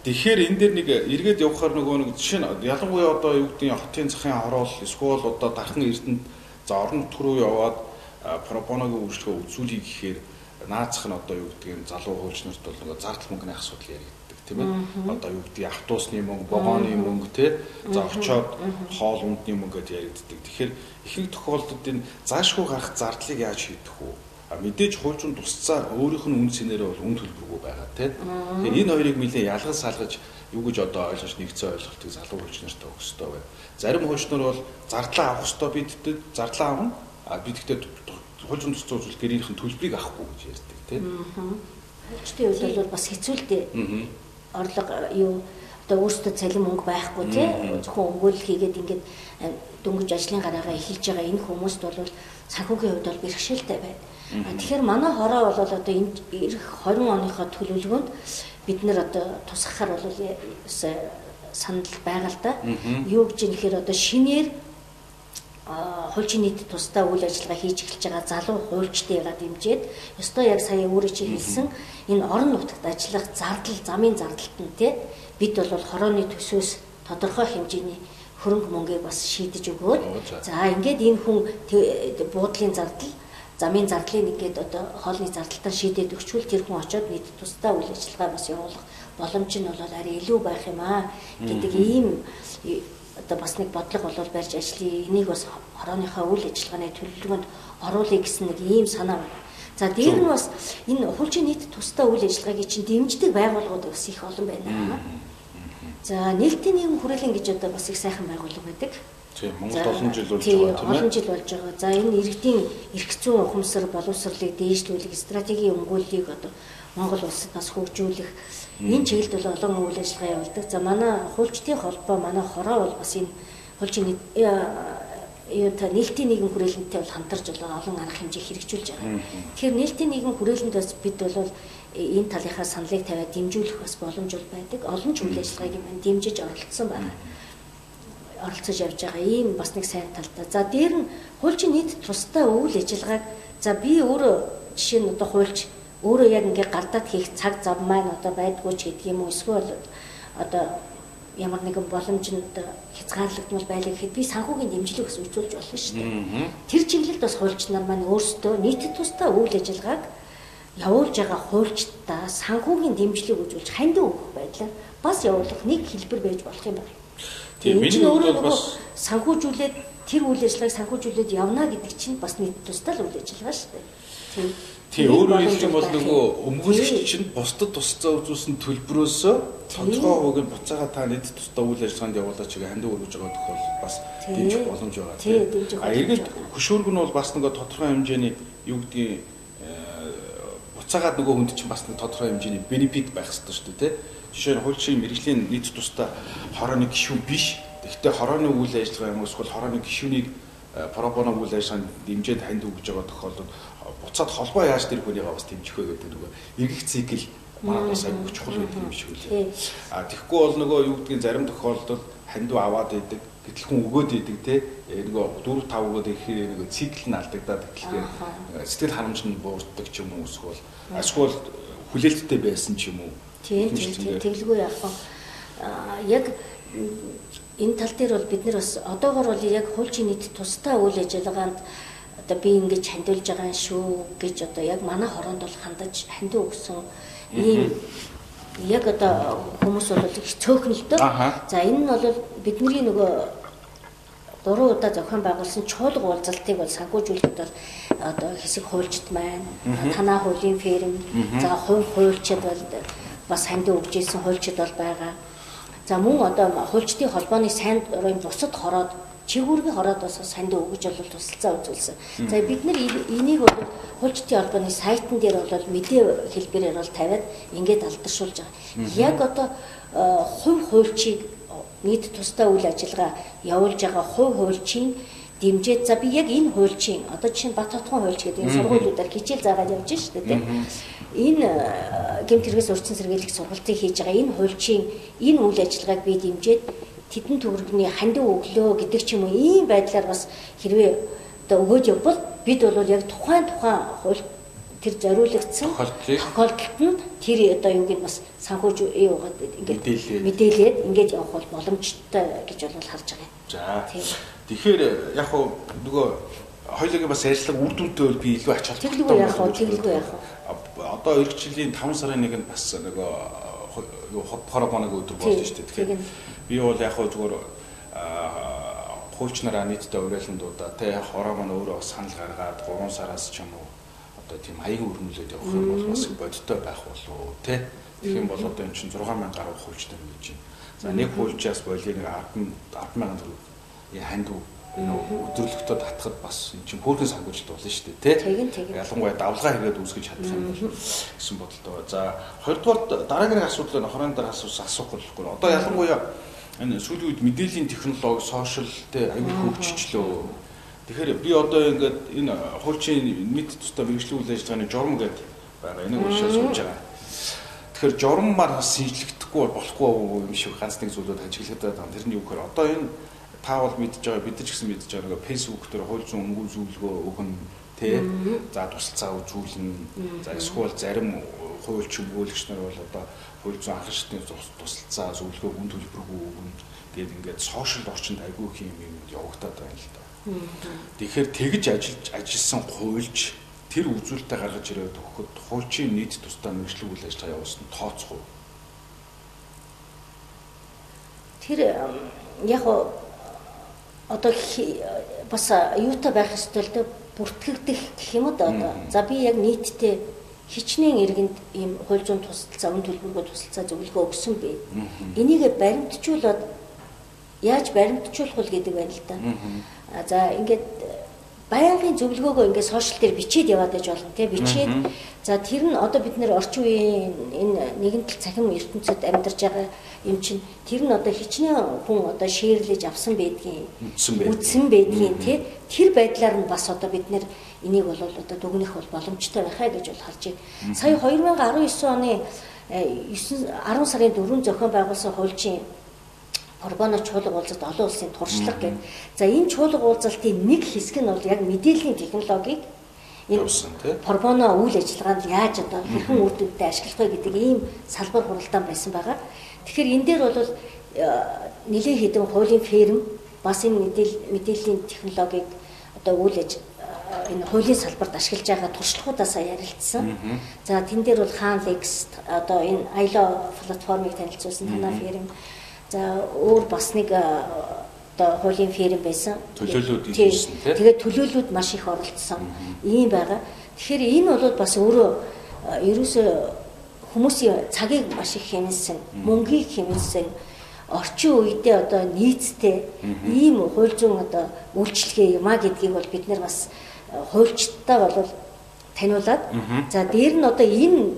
A: Тэгэхээр энэ дээр нэг эргээд явахаар нөгөө нэг жишээ нь ялангуяа одоо юу гэдгийг хотын захын хороол эсвэл одоо дархан эрдэнэт за орон нутг руу яваад пропоногийн үйлчлэгөө үзүүлэе гэхээр наацх нь одоо юу гэдгийг залуу хуульчнарт бол нөгөө зардал мөнгөний асуудал яригддаг тийм ээ. Одоо юу гэдгийг автобусны мөнгө, вагоны мөнгө тий. За очоод хоол ундны мөнгө гэдээ яригддаг. Тэгэхээр ихэнх тохиолдолд энэ заашгүй гарах зардлыг яаж шийдэх вэ? А мэдээж хуульчун тусцаа өөрийнх нь үн цэнээрээ бол үн төлбөргүй байгаа тий. Тэгэхээр энэ хоёрыг нэлээд ялгаж салгаж юу гэж одоо ойлгож нэгцэн ойлголтыг залуу хуульчнартай өгөх хэрэгтэй байна. Зарим хуульчнар бол зардлаа авах хэрэгтэй бидтэй зардлаа авна. А бидгтээ хууль зүйн төсөл үзүүл гэрийнх нь төлбөрийг авахгүй гэж ярьдаг тийм.
B: Хүчтэй үед бол бас хэцүү л дээ. Орлого юу одоо өөртөө цалин мөнгө байхгүй тийм зөвхөн өнгөөл хийгээд ингээд дөнгөж ажлын гараагаа эхэлж байгаа энэ хүмүүст бол санхүүгийн хувьд бол бэрхшээлтэй байна. Тэгэхээр манай хороо бол одоо энэ эх 20 оныхоо төлөвлөгөөнд бид нэр одоо тусгахаар бол санал байгаа л да. Юу гэж юм нэхэр одоо шинээр хуульчийн нийт тусдаа үйл ажиллагаа хийж эхэлж байгаа залуу хуульчдыгаа дэмжиж ёстой яг сая өөрөө чи хэлсэн энэ орон нутагт ажиллах зардал замын зардалт нь те бид бол хорооны төсөөс тодорхой хэмжээний хөрөнгө мөнгийг бас шийдэж өгөөд за ингээд энэ хүн буудлын зардал замын зардлыг ингээд одоо хоолны зардалтаар шийдээд өгчвөл тэр хүн очиод нийт тусдаа үйл ажиллагаа бас явуулах боломж нь бол арай илүү байх юм аа гэдэг ийм одоо бас нэг бодлого болол барьж ажлыг энийг бас хорооныхоо үйл ажиллагааны төлөвлөгөөнд оруулъя гэсэн нэг ийм санаа байна. За дээр нь бас энэ хуучин нийт тусдаа үйл ажиллагааг чинь дэмждэг байгууллагууд бас их олон байна. За нийтийн нийгэм хүрээлэн гэж одоо бас их сайхан байгууллага байдаг.
A: Тийм Монгол олон жил болж байгаа
B: тийм олон жил болж байгаа. За энэ иргэдийн эрх зүйн ухамсар боловсролыг дээшлүүлэх стратегийн өмгөөллийг одоо Монгол улсад бас хөгжүүлэх энэ чиглэлд бол олон үйл ажиллагаа явуулдаг. За манай хуульчдын холбоо манай хороо бол бас энэ хуучин юу та нийтийн нийгэм хүрээлэнтэй бол хамтарч бол олон арга хэмжээ хэрэгжүүлж байгаа. Тэгэхээр нийтийн нийгэм хүрээлэнд бас бид бол энэ талынхаа саналыг тавиад дэмжүүлэх бас боломж байдаг. Олон ч үйл ажиллагааг юм дэмжиж оролцсон байна. Оролцож явж байгаа ийм бас нэг сайн талтай. За дээр нь хуульчийн нийт тусдаа үйл ажиллагааг за би өөрөө жишээ нь одоо хуульч өөрөө яг ингээ гардаад хийх цаг зав маань одоо байдгүй ч гэдэг юм уу эсвэл одоо ямар нэгэн боломжинд хязгаарлагдмал байлаа гэхэд би санхүүгийн дэмжлэг бас үзүүлж болно шүү дээ. Тэр чиглэлд бас хуульч нар маань өөрсдөө нийтэд тусдаа үйл ажиллагааг явуулж байгаа хуульчдаа санхүүгийн дэмжлэг үзүүлж хандив өгөх байдлаар бас явуулах нэг хэлбэр байж болох юм байна.
A: Тийм миний
B: өөрөө бас санхүүжүүлээд тэр үйл ажиллагааг санхүүжүүлээд явна гэдэг чинь бас нийт тусдаа л үйл ажиллагаа шүү дээ. Тийм
A: Тийм өөрөөр хэлэх юм бол нөгөө өмгөөлөгч чинь бусдад тусцаа үзүүлсэн төлбөрөөсөө тодорхой хувийг нь буцаага та нийт тусдаа үйл ажиллагаанд явуулаач гэж хандив өргөж байгаа тохиол бас дэмжих боломж байгаа тийм. А эргээд хөшөөрг нь бол бас нөгөө тодорхой хэмжээний юу гэдгийг э, буцаагаад нөгөө хүнд чинь бас тодорхой хэмжээний бенефит байх хэрэгтэй шүү дээ тийм. Жишээ нь хуулийн мэрэгжлийн нийт тусдаа хорооны гишүүн биш. Тэгэхдээ хорооны үйл ажиллагаа юм эсвэл хорооны гишүүнийг э, пробоно үйл ажиллагаанд дэмжиж ханд өгж байгаа тохиолдолд буцаад холбоо яаж тэр хүнийгээ бас дэмжих вэ гэдэг нөгөө эргэх цикл манай бас аягүй чухал байдаг юм шиг үлээ. А тэгэхгүй бол нөгөө юу гэдгийг зарим тохиолдолд хандив аваад идэг гэтэл хүн өгөөд идэг те э, нөгөө 4 5 өгөөд ирэхээр нөгөө цикл нь алдагдаад тэгэхээр сэтгэл ханамж нь буурдаг ч юм уу эсвэл эсвэл хүлээлттэй байсан ч юм уу.
B: Тийм тийм тэглгүй яах вэ? Яг энэ тал дээр бол бид нар бас одоогор бол яг хуульчийн нийт тусдаа үйл ажиллагаанд одоо би ингэж хандилж байгаа шүү гэж одоо яг манай хороонд бол хандаж хандив өгсөн ийм яг одоо хүмүүс бол их цөөхнөлтөө. За энэ нь бол бидний нөгөө гурван удаа зохион байгуулсан чуулга уулзалтыг бол санхүүжүүлэхэд бол одоо хэсэг хуульчд маань танаа хуулийн ферм за хувь хуульчид бол бас хандив өгж ирсэн хуульчид бол байгаа. За мөн одоо хуульчдын холбооны сайн дурын бусад хороод чигүүргийн хороод бас санд өгөж бол тусалцаа үзүүлсэн. За бид нар энийг бол хуульчдын албаны сайтн дээр бол мэдээ хэлбэрээр бол тавиад ингээд алдаршуулж байгаа. Яг одоо э, хувь хуульчийг нийт тусдаа үйл ажиллагаа явуулж байгаа хувь хуульчийн дэмжээд за би яг энэ хуульчийн одоо жишээ нь Бат хотгон хуульч гэдэг энэ сургуулиудаар хичээл заагаад явж штэ тийм энэ э, гэмт хэрэгс урьдчилан сэргийлэх сургалтыг хийж байгаа энэ хуульчийн энэ үйл ажиллагааг би дэмжээд тэдэн төгрөгний хандив өглөө гэдэг ч юм уу ийм байдлаар бас хэрвээ одоо өгөөж явбал бид бол яг тухайн тухайн хууль тэр зориулагдсан тохиолдолд нь тэр одоо юуг нь бас санхүүж юугаад ингээд мэдээлээд ингээд явах бол боломжтой гэж бол харж байгаа юм.
A: За. Тэгэхээр яг хуу нөгөө хоёулын бас ажиллага үр дүнтэй бол би илүү ач холбогдолтой.
B: Яах вэ? Тэглгүй яах вэ?
A: Одоо эх жилийн 5 сарын нэг нь бас нөгөө хорогоног өдөр шүү дээ. Тэгэхээр Би бол яг хөө зүгээр хуульчнараа нийтдээ уриаландуудаа те хороо маань өөрөө санал гаргаад 3 сараас ч юм уу одоо тийм аягийн өрнөлөд явах юм бол бас бодиттой байх болов те тэгэх юм бол одоо эн чинь 6000 гаруй хуульчтай гэж байна. За нэг хуульчаас болийг 10 10000 төгрөг ханд өдөрлөгтөө татхад бас эн чинь хөөрхөн санхүүжилт болно шүү дээ
B: тий.
A: Ялангуяа давлгаа хийгээд үүсгэж чадах юм гэсэн бодолтой. За хоёрдугаар дараагийн асуудал нь хорон дээр асуусан асуух болохгүй. Одоо ялангуяа энэ сүүлийн үед мэдээллийн технологи, сошиал тэ аюул хөгжчлөө. Тэгэхээр би одоо ингээд энэ хуульчийн мэд тустай мэрэгжлийн үйл ажиллагааны журам гэдэг байгаа. Энийг уушаа сууж байгаа. Тэгэхээр журам маань бас шинжлэхдэггүй болохгүй юм шиг ганц нэг зүйлүүд ажиглагдаад байгаа. Тэрний юу гэхээр одоо энэ та бол мэдж байгаа бид ч гэсэн мэдж байгаа нэг фэйсбુક дээр хууль зүйн өнгө зөвлөгөө өгнө тий. За тусалцаа үзүүлнэ. За эсвэл зарим хуульч өгөөлөгч нар бол одоо хууль зүйн анхан шатны тусалцаа зөвлөгөө гүн төлбөргүй өгнө гээд ингээд сошиал орчинд айгүй их юм юм явагдаад байна л да. Тэгэхээр тэгж ажиллаж ажилласан хуульч тэр үзүүлэлтээ гаргаж ирээд өгөхөд хуульчийн нийт тусдаа мэрэгчлэг үйл ажиллагаа явуулсан тооцох уу?
B: Тэр яг одоо бас юутай байх ёстой л дээ бүртгэгдэх гэх юм уу одоо. За би яг нийтдээ хичнээн иргэнд ийм хууль зүйн тусалцаа, өн төлбөргүй тусалцаа зөвлөгөө өгсөн бэ. Энийг баримтжуулаад яаж баримтжуулах вэ гэдэг байна л да. За ингээд байнгын зөвлөгөөгөө ингээд сошиал дээр бичээд яваад байж болно тий бичээд. За тэр нь одоо бид нэр орчин үеийн энэ нэгэнтэл цахим ертөнцид амьдарч байгаа юм чинь тэр нь одоо хичнээн хүн одоо шеэрлэж авсан байдгийн
A: үтсэн
B: байдгийн. тий тэр байдлаар нь бас одоо бид нэр энийг бол одоо дүгнэх бол боломжтой байхаа гэж бол харж байна. Сая 2019 оны 9 10 сарын 4 зохион байгуулсан хуулийн Орбоно чуулга уулзалт олон улсын туршлага гэдэг. За энэ чуулга уулзалтын нэг хэсэг нь бол яг мэдээллийн технологиг энэ? Порбоно үйл ажиллагаанд яаж одоо хэрхэн үр дүндээ ашиглах вэ гэдэг ийм салбар хуралдаан байсан байгаа. Тэгэхээр энэ дээр бол нэлээд хэдэн хуулийн ферм бас энэ мэдээл мэдээллийн технологиг одоо үйл аж энэ хуулийн салбарт ашиглаж байгаа туршлагуудаас ярилцсан. За тэн дээр бол Хаан Лекс одоо энэ ILO платформыг танилцуулсан танаа ферм. За өөр бас нэг одоо хуулийн ферм байсан.
A: Төлөөллүүд
B: Тийм.
A: хийсэн, тий?
B: Тэгээд төлөөллүүд маш их оролцсон. Ийм байгаа. Тэгэхээр энэ бол бас өөрөө ерөөсөө хүмүүсийн цагийг маш их хэмнэсэн, мөнгийг хэмнэсэн орчин үедээ одоо нийцтэй ийм хууль зүйн одоо үйлчлэгээ юма гэдгийг бол бид нар бас э, хуульчдаа бол таниулаад за дээр нь одоо энэ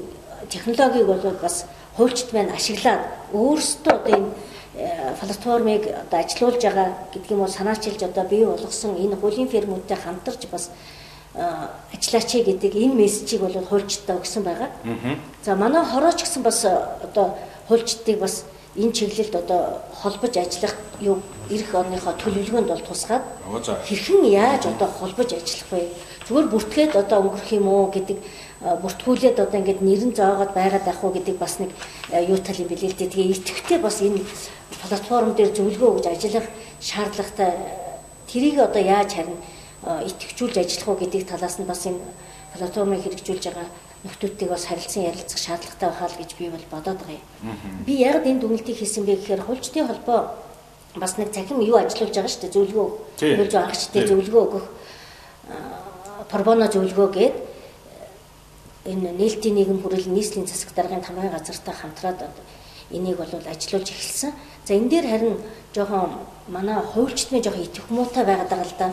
B: технологиг бол бас хуульчд маань ашиглаад өөрсдөө одоо энэ э, платформыг одоо ажилуулж байгаа гэдг юм уу санаачилж одоо бий болгосон энэ хуулийн фермүүдтэй хамтарч бас э, ажиллаач гэдэг энэ мессежийг бол хуульчдаа өгсөн байгаа. За манай хорооч гэсэн бас э, одоо хуульчдыг бас энэ чиглэлд одоо холбож ажиллах юу ирэх орныхоо төлөвлөгөөнд бол тусгаад хэрхэн яаж одоо холбож ажиллах вэ? Зүгээр бүртгээд одоо өнгөрөх юм уу гэдэг бүртгүүлээд одоо ингээд нэрэн зоогоод байгаад ах уу гэдэг бас нэг юу тал юм билээ л дээ. Тэгээ идэвхтэй бас энэ платформ дээр зөвлөгөө өгж ажиллах шаардлагатай тэрийг одоо яаж харин идэвхжүүлж ажиллах уу гэдэг талаас нь бас энэ платформыг хэрэгжүүлж байгаа нөхдүүдтэйг бас харилцан ярилцах шаардлагатай байхаа л гэж би бол бодоод байгаа юм. Би яг энэ дүгнэлтийг хийсэн бэ гэхээр хулчдын холбоо бас нэг цахим юу ажиллуулж байгаа шүү дээ зөвлөгөө хууль
A: Тий.
B: зөвлөгөө өгөх пробоно зөвлөгөө гээд энэ нээлтийн нийгэм хүрээлэн нийслэлийн засаг даргын тамгын газартай хамтраад энийг бол ажиллуулж эхэлсэн. За энэ дээр харин жоохон манай хуульчдны жоохон итгэх муутай байгаад байгаа л да.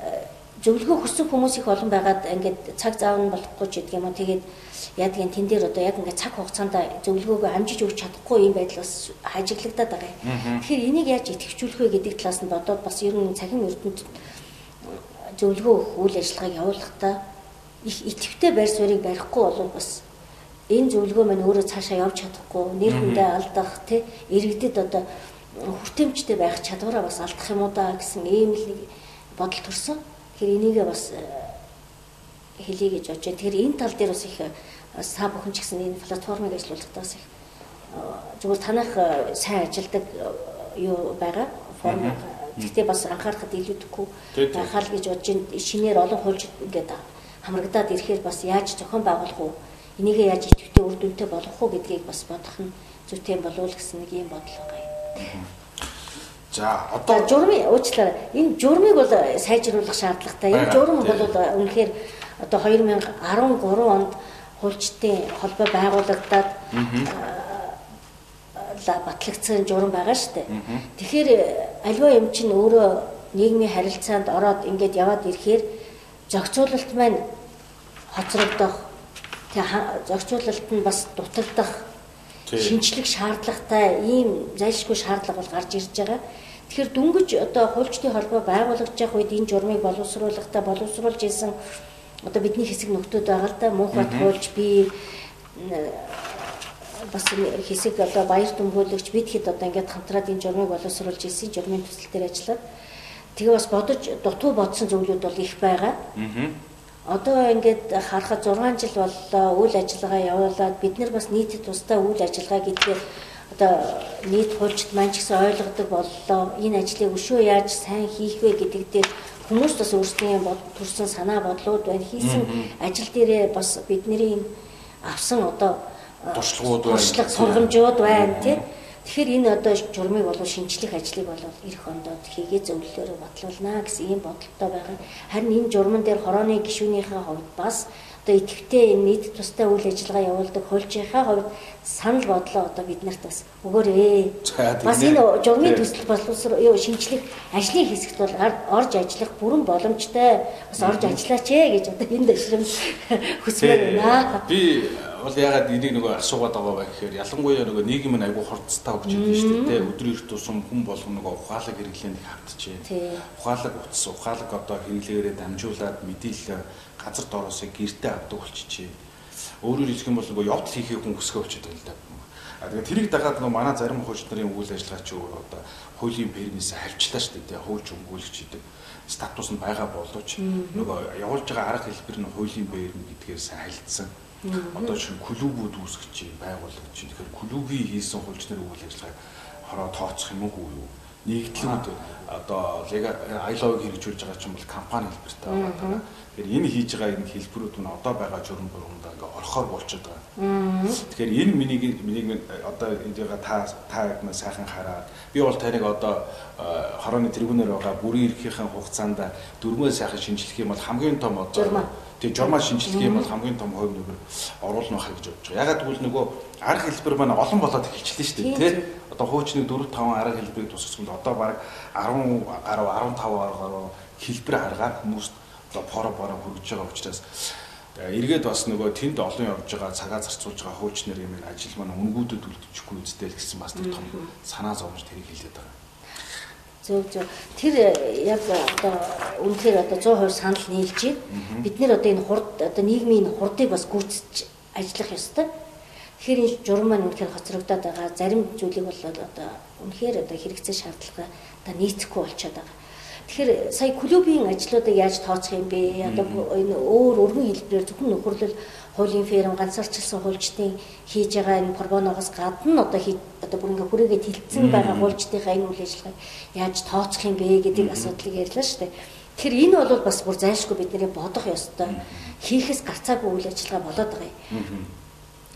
B: Э, Зөвлөгөө хүссэн хүмүүс их олон байгаад ингээд цаг заав нь болохгүй ч гэдэг юм уу. Тэгээд яадгийн тэн дээр одоо яг ингээд цаг хугацаанд зөвлөгөөгөө амжиж өгч чадахгүй юм байдал бас хажиглагдаад байгаа юм. Тэгэхээр энийг яаж идэвхжүүлэх вэ гэдэг талаас нь бодоод бас ер нь цахим эрдэнэт зөвлөгөө өгөх үйл ажиллагааг явуулахдаа их идэвхтэй байр суурийг барихгүй бол бас энэ зөвлөгөө маань өөрөө цаашаа явж чадахгүй нэр хүндээ алдах тий иргэдэд одоо хүртээмжтэй байх чадвараа бас алдах юм уу да гэсэн ийм л нэг бодол төрсөн. Тэгэхээр энийгээ бас э, хэлье гэж бодож байна. Тэгэхээр энэ тал дээр бас их э, са бүхэн ч гэсэн энэ платформыг ажиллуулахдаа бас их э, зүгээр танах сайн ажилдаг юу байгаа форм Гэхдээ бас
A: Тий, тий.
B: байхаа л гэж бодож байна. шинээр олон хуульч ингээд хамрагдаад ирэхээр бас яаж зохион байгуулах уу? Энийгээ яаж идэвхтэй үр дүнтэй болгох уу гэдгийг бас бодох нь зүйтэй болов уу гэсэн нэг юм бодол байгаа юм.
A: За одоо
B: журмын уучлаарай. Энэ журмыг бол сайжруулах шаардлагатай. Энэ
A: тий.
B: бол үнэхээр одоо 2013 онд хуульчдын холбоо байгуулагдаад ла батлагдсан журам байгаа шүү дээ. Тэгэхээр альва юм чинь өөрөө нийгмийн харилцаанд ороод ингээд яваад ирэхээр зохицуулалт маань хоцрогдох зохицуулалт нь бас дутагдах
A: Тий.
B: шинжлэх шаардлагатай ийм зайлшгүй шаардлага бол гарч ирж байгаа. Тэгэхээр дүнгиж одоо хуульчдын холбоо байгуулагдж явах үед энэ журмыг боловсруулахдаа боловсруулж исэн одоо бидний хэсэг нөхдүүд байгаа л да бат хуульч би бас хэсэг одоо баяр дүмгөөлөгч бид хэд одоо ингээд хамтраад энэ журмыг боловсруулж исэн журмын төсөл дээр ажиллаад тэгээ бас бодож дутуу бодсон зүйлүүд бол их байгаа. Одоо ингээд харахад 6 жил боллоо үйл ажиллагаа явуулаад бид нар бас нийтэд тусдаа үйл ажиллагаа гэдгээр одоо нийт хуульчд маань ч гэсэн ойлгодог боллоо. Энэ ажлыг өшөө яаж сайн хийх вэ гэдэг дээр хүмүүс бас өөрсдийн бод төрсэн санаа бодлууд байна. Хийсэн ажил дээрээ бас бидний авсан одоо э,
A: Туршлагууд байна.
B: туршлага сургамжууд байна тий. Тэгэхээр энэ одоо журмыг болов шинжлэх ажлыг бол эх ондод хийгээ зөвлөлөөрөө батлуулнаа гэсэн ийм бодолтой байгаа. Харин энэ журман дээр хорооны гишүүнийхээ хувьд бас одоо идэвхтэй энэ нийт тустай үйл ажиллагаа явуулдаг хуульчийнхаа хувьд санал бодлоо одоо бид нарт бас өгөөрэй. Бас энэ журмын төсөл боловсрол юу шинжлэх ажлын хэсэгт бол орж ажиллах бүрэн боломжтой бас орж ажиллаач ээ гэж одоо энэ дэвшрэмж хүсмээр байна.
A: би бол ягаад энийг нөгөө асуугаад байгаа вэ гэхээр ялангуяа нөгөө нийгэм нь айгүй хурцтай хөгжиж байна шүү дээ. Өдөр эрт тусам хүн болгоно нөгөө ухаалаг хэрэглээнд их автчихэ. Ухаалаг утас, ухаалаг одоо хэрэглээрээ дамжуулаад мэдээлэл газар дороосоо гэртээ авдаг болчихжээ. Өөрөөр хэлэх юм бол нөгөө явдал хийхээ хүн хүсгээ болчиход байна л да. А тэгээд тэрийг дагаад нөгөө манай зарим хуульч нарын үйл ажиллагаа чи одоо хуулийн пермис хавчлаа шүү дээ. Хуульч өмгөөлөгч гэдэг статус нь байгаа боловч нөгөө явуулж байгаа арга хэлбэр нь хуулийн перм гэдгээр сайн хайлтсан. Одоо чинь клубүүд үүсгэж байгууллагч. Тэгэхээр клубийн хийсэн нарын үйл ажиллагааг хороо тооцох юм уу юу? Нэгдлүүд одоо айловыг хэрэгжүүлж байгаа чинь бол компани хэлбэртэй байгаа. Тэгэхээр энэ хийж байгаа энэ хэлбэрүүд нь одоо байгаа журам бүрхэнд ингээ орхоор болчиход байгаа. Тэгэхээр энэ миний миний одоо эндээ та та яг сайхан хараад би бол таныг одоо хорооны тэргүүнээр байгаа бүрийн эрхийнхэн хугацаанд дөрмөө сайхан шинжлэх юм бол хамгийн том одоо тийм журмаа шинжлэх юм бол хамгийн том хувь нэмэр оруулна хаа гэж бодож байгаа. Ягаад гэвэл нөгөө арга хэлбэр маань олон болоод эхэлчихлээ шүү дээ тий. Одоо хуучны 4 5 арга хэлбэрийг тусгасан бол одоо баг 10 гаруй 15 гаруй хэлбэр аргаар хүмүүст одоо поро боро хөргөж байгаа учраас эргээд бас нөгөө тэнд олон явж байгаа цагаа зарцуулж байгаа хуульч нарын юм ажил маань үнгүүдэд үлдэчихгүй үстэй л гэсэн бас том санаа зовж тэрийг хэлээд байгаа.
B: Зөв зөв. Тэр яг одоо үнэхээр одоо 100% санал нийлж байна. Бид нэр одоо энэ хурд одоо нийгмийн хурдыг бас гүйцэж ажиллах ёстой. Тэгэхээр энэ журам маань үнэхээр хоцрогдоод байгаа. Зарим зүйлийг бол одоо үнэхээр одоо хэрэгцээ шаардлагатай одоо нийцэхгүй болчиход байгаа. Тэгэхээр сая клубийн ажлуудыг яаж тооцох юм бэ? Одоо энэ өөр өргөн хэлбэрээр зөвхөн нөхөрлөл хуулийн ферм ганцаарчилсан хуульчдын хийж байгаа энэ пробоноогоос гадна одоо одоо бүр ингээ хүрээгээ тэлцсэн байгаа хуульчдынхаа энэ үйл ажиллагааг яаж тооцох юм бэ гэдэг асуудлыг ярьлаа шүү дээ. Тэгэхээр энэ бол бас бүр зайлшгүй бидний бодох ёстой. Хийхээс гарцаагүй үйл ажиллагаа болоод байгаа юм.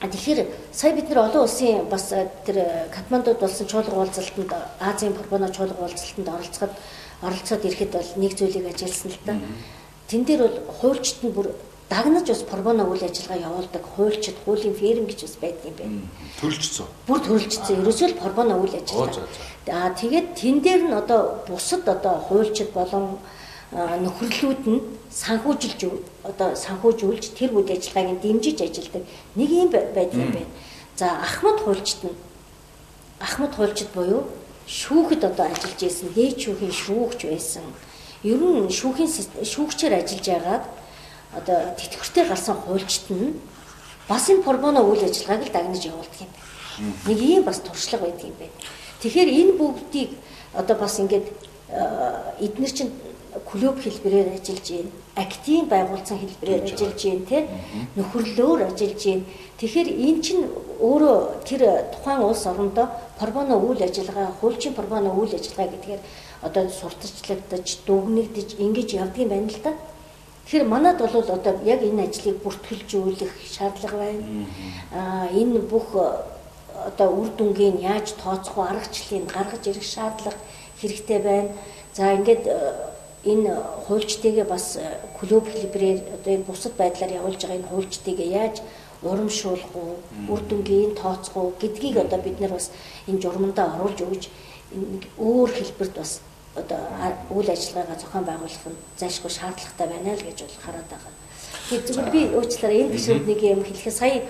B: А тэгэхээр сая бид нар олон улсын бас тэр Катмандуд болсон чуулга уулзалтанд Азийн пробоно чуулга уулзалтанд оролцоход оролцоод ирэхэд бол нэг зүйлийг ажилласан л да. Тэн дээр бол хуульчд нь бүр дагнаж бас пробоно үйл ажиллагаа явуулдаг хуульчд, хуулийн ферм гэж бас байдаг юм байна.
A: Төрөлжсөн.
B: Бүр төрөлжсөн. Ерөөсөө л пробоно үйл ажиллагаа. Аа тэгээд тэн дээр нь одоо бусад одоо хуульчд болон нөхөрлүүд нь санхүүжилж одоо санхүүжүүлж тэр үйл ажиллагааг дэмжиж ажилладаг нэг юм байдаг юм байна. За Ахмад хуульчд нь Ахмад хуульчд буюу шүүхэд одоо ажиллаж исэн дээд шүүхийн шүүгч байсан. Ер нь шүүхийн шүүгчээр ажиллаж байгаад одоо тэтгэвртэй гарсан хуульчт нь бас энэ пробоно үйл ажиллагааг л дагнаж явуулдаг юм байна. Нэг ийм бас туршлага байдаг юм байна. Тэгэхээр энэ бүгдийг одоо бас ингээд эдгээр чинь клуб хэлбэрээр ажиллаж байна. Актив байгуулсан хэлбэрээр ажиллаж байна, тэ нөхөрлөөр ажиллаж байна. Тэгэхээр эн чинь өөрөө тэр тухайн улс орондоо пробоно үйл ажиллагаа, хуульчийн пробоно үйл ажиллагаа гэдгээр одоо сурталчлагдаж, дүгнэгдэж ингэж явдаг юм байна л да. Тэгэхээр манад бол одоо яг энэ ажлыг бүртгэлжүүлэх шаардлага байна. Аа энэ бүх одоо үр дүнгийн яаж тооцох вэ, аргачлалыг гаргаж ирэх шаардлага хэрэгтэй байна. За ингээд энэ хуульчдыгээ бас э, клуб хэлбэрээр одоо энэ бусад байдлаар явуулж байгаа энэ хуульчдыгээ яаж урамшуулах уу, үр дүнгийн тооцох уу гэдгийг одоо бид нар бас энэ журмандаа оруулж өгж өөр хэлбэрт бас одоо үйл ажиллагаагаа зохион байгуулах нь зайлшгүй шаардлагатай байна л гэж бол хараад байгаа. Тэгэхээр зөвхөн би уучлаарай энэ төсөвд нэг юм хэлэхэд сая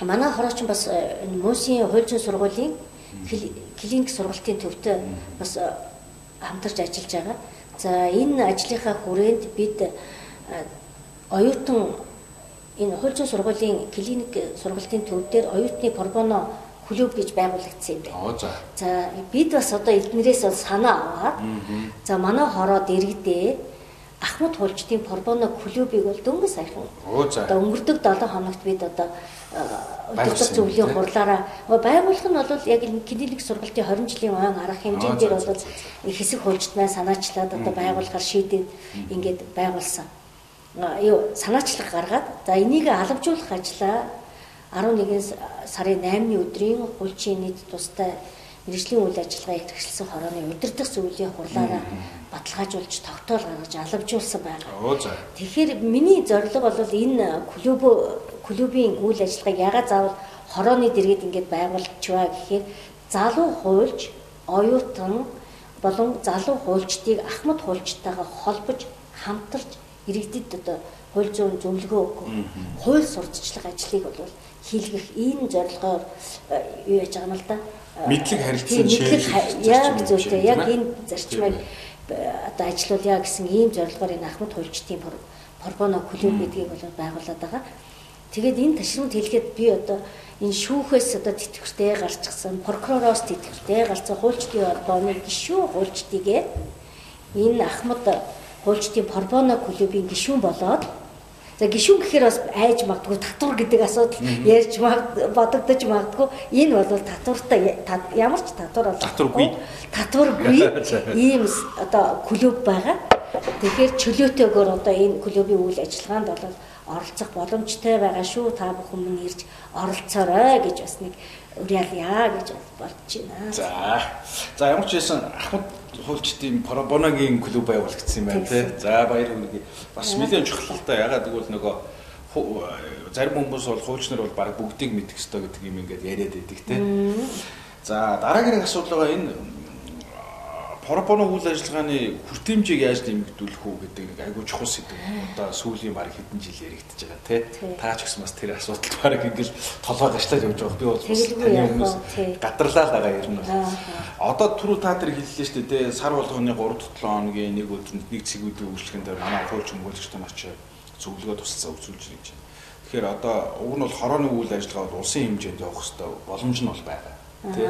B: манай хорооч бас э, энэ Мусын хууль зүйн сургуулийн клиник сургалтын төвтэй бас э, хамтарч ажиллаж байгаа. За энэ ажлынхаа хүрээнд бид оюутан энэ хууль зүйн сургуулийн клиник сургалтын төв дээр оюутны пробоно клуб гэж байгуулагдсан юм байна. За. Бид бас одоо эднэрээс бол санаа аваад за манай хороод иргэдээ Ахмад хулчдын пробоно клубыг бол дөнгөж саяхан одоо өнгөрдөг 7 хоногт бид одоо удирдах зөвлөлийн хурлаараа. Байгуулах нь бол яг клиник сургалтын 20 жилийн ойн арга хэмжээнд дээр бол хэсэг хуульчднаа санаачлаад одоо байгуулахаар шийдээд ингээд байгуулсан. Юу санаачлага гаргаад за энийг алавжуулах ажлаа 11 сарын 8-ны өдрийн хуульчийн нийт тустай мэрэгжлийн үйл ажиллагаа ихэвчлсэн хорооны удирдах зөвлөлийн хурлаараа баталгаажуулж тогтоол гаргаж аламжуулсан байна. Тэгэхээр миний зорилго бол энэ клуб клубийн үйл ажиллагааг ягаад заавал хорооны дэргэд ингээд байгуулчихваа гэхээр залуу хуульч, оюутан болон залуу хуульчдыг ахмад хуульчтайгаа холбож хамтарч иргэдэд одоо хууль зүйн зөвлөгөө өгөх, хууль сурталчлах ажлыг бол хийлгэх ийм зорилгоор юу яаж байгаа юм л да.
A: Мэдлэг харилцан
B: шийдэх яг зөвхөн яг энэ зарчмыг одоо ажиллуулъя гэсэн ийм зорилгоор энэ Ахмад хуульчдын Порбоно клуб гэдгийг бол байгуулад байгаа. Тэгээд энэ ташрамд хэлгээд би одоо энэ шүүхээс одоо тэтгэвртэй гарчихсан, прокуророос тэтгэвртэй гарсан хуульчдын Порбоны гишүүн хуульчдыгээ энэ Ахмад хуульчдын Порбоно клубын гишүүн болоод За гişүн гэхээр бас айж магадгүй татвар гэдэг асуудал ярьж бодогдож магадгүй энэ бол татвартай ямар ч татвар бол
A: татваргүй
B: татваргүй ийм одоо клуб байгаа. Тэгэхээр чөлөөтэйгээр одоо энэ клубын үйл ажиллагаанд бол оролцох боломжтой байгаа шүү. Та бүхэн минь ирж оролцоорой гэж бас нэг уриалъя гэж бодож байна.
A: За. За ямар ч байсан Ахмад хуульчдын Парабоногийн клуб байгуулагдсан юм байна тий. За баяр хүргэе. Бас нэлээд чухал л та ягаад гэвэл нөгөө зарим хүмүүс бол хуульчнар бол баг бүгдийг мэдэх ёстой гэдэг юм ингээд яриад байдаг тий. За дараагийн асуудал байгаа энэ Парабоно үйл ажиллагааны хүртээмжийг яаж нэмэгдүүлэх үү гэдэг нэг айгүй чухал сэдв. Одоо сүүлийн баг хэдэн жил яригдчихэж байгаа тий. Та ч гэсэн бас тэр асуудалд баг ингээл толгой гашлаад явж байгаа. Би бол таны хүмүүс гадарлаа л байгаа нь бол. Одоо түрүү та тэр хэллээ шүү дээ тий. Сар болгоны 3-7 хоногийн нэг өдөрт нэг цэгүүдийн үйлчлэгэн дээр манай хуульч хөнгөлөгчтэй очиж зөвлөгөө тусалцаа үзүүлж байна гэж. Тэгэхээр одоо уг нь бол хорооны үйл ажиллагаа бол улсын хэмжээнд явах хэрэгтэй боломж нь бол байгаа. Тий.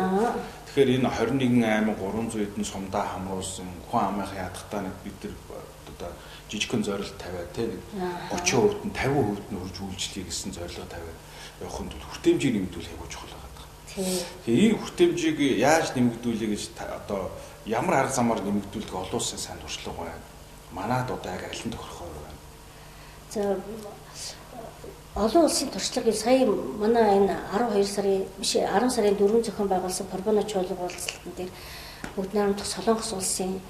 A: Тэгэхээр энэ 21 аймаг 300 эдэн сумдаа хамруулсан хүн амынхаа ядахтаа нэг бид нар одоо жижигхэн зорилт тавиад те нэг 30% нь 50% нь үрж үйлчлэе гэсэн зорилго тавиад явахын тулд хүртээмжийг нэмэгдүүлэх аягүй чухал байгаа. Тэгэхээр энэ хүртээмжийг яаж нэмэгдүүлэе гэж одоо ямар арга замаар нэмэгдүүлэх олон улсын сайн туршлага байна. Манад одоо яг аль нь тохирох вэ?
B: За олон улсын туршлагыг сая манай энэ 12 сарын биш 10 сарын 4 зохион байгуулсан Порбоно чуулга уулзалтан дээр бүгд найрамдах Солонгос улсын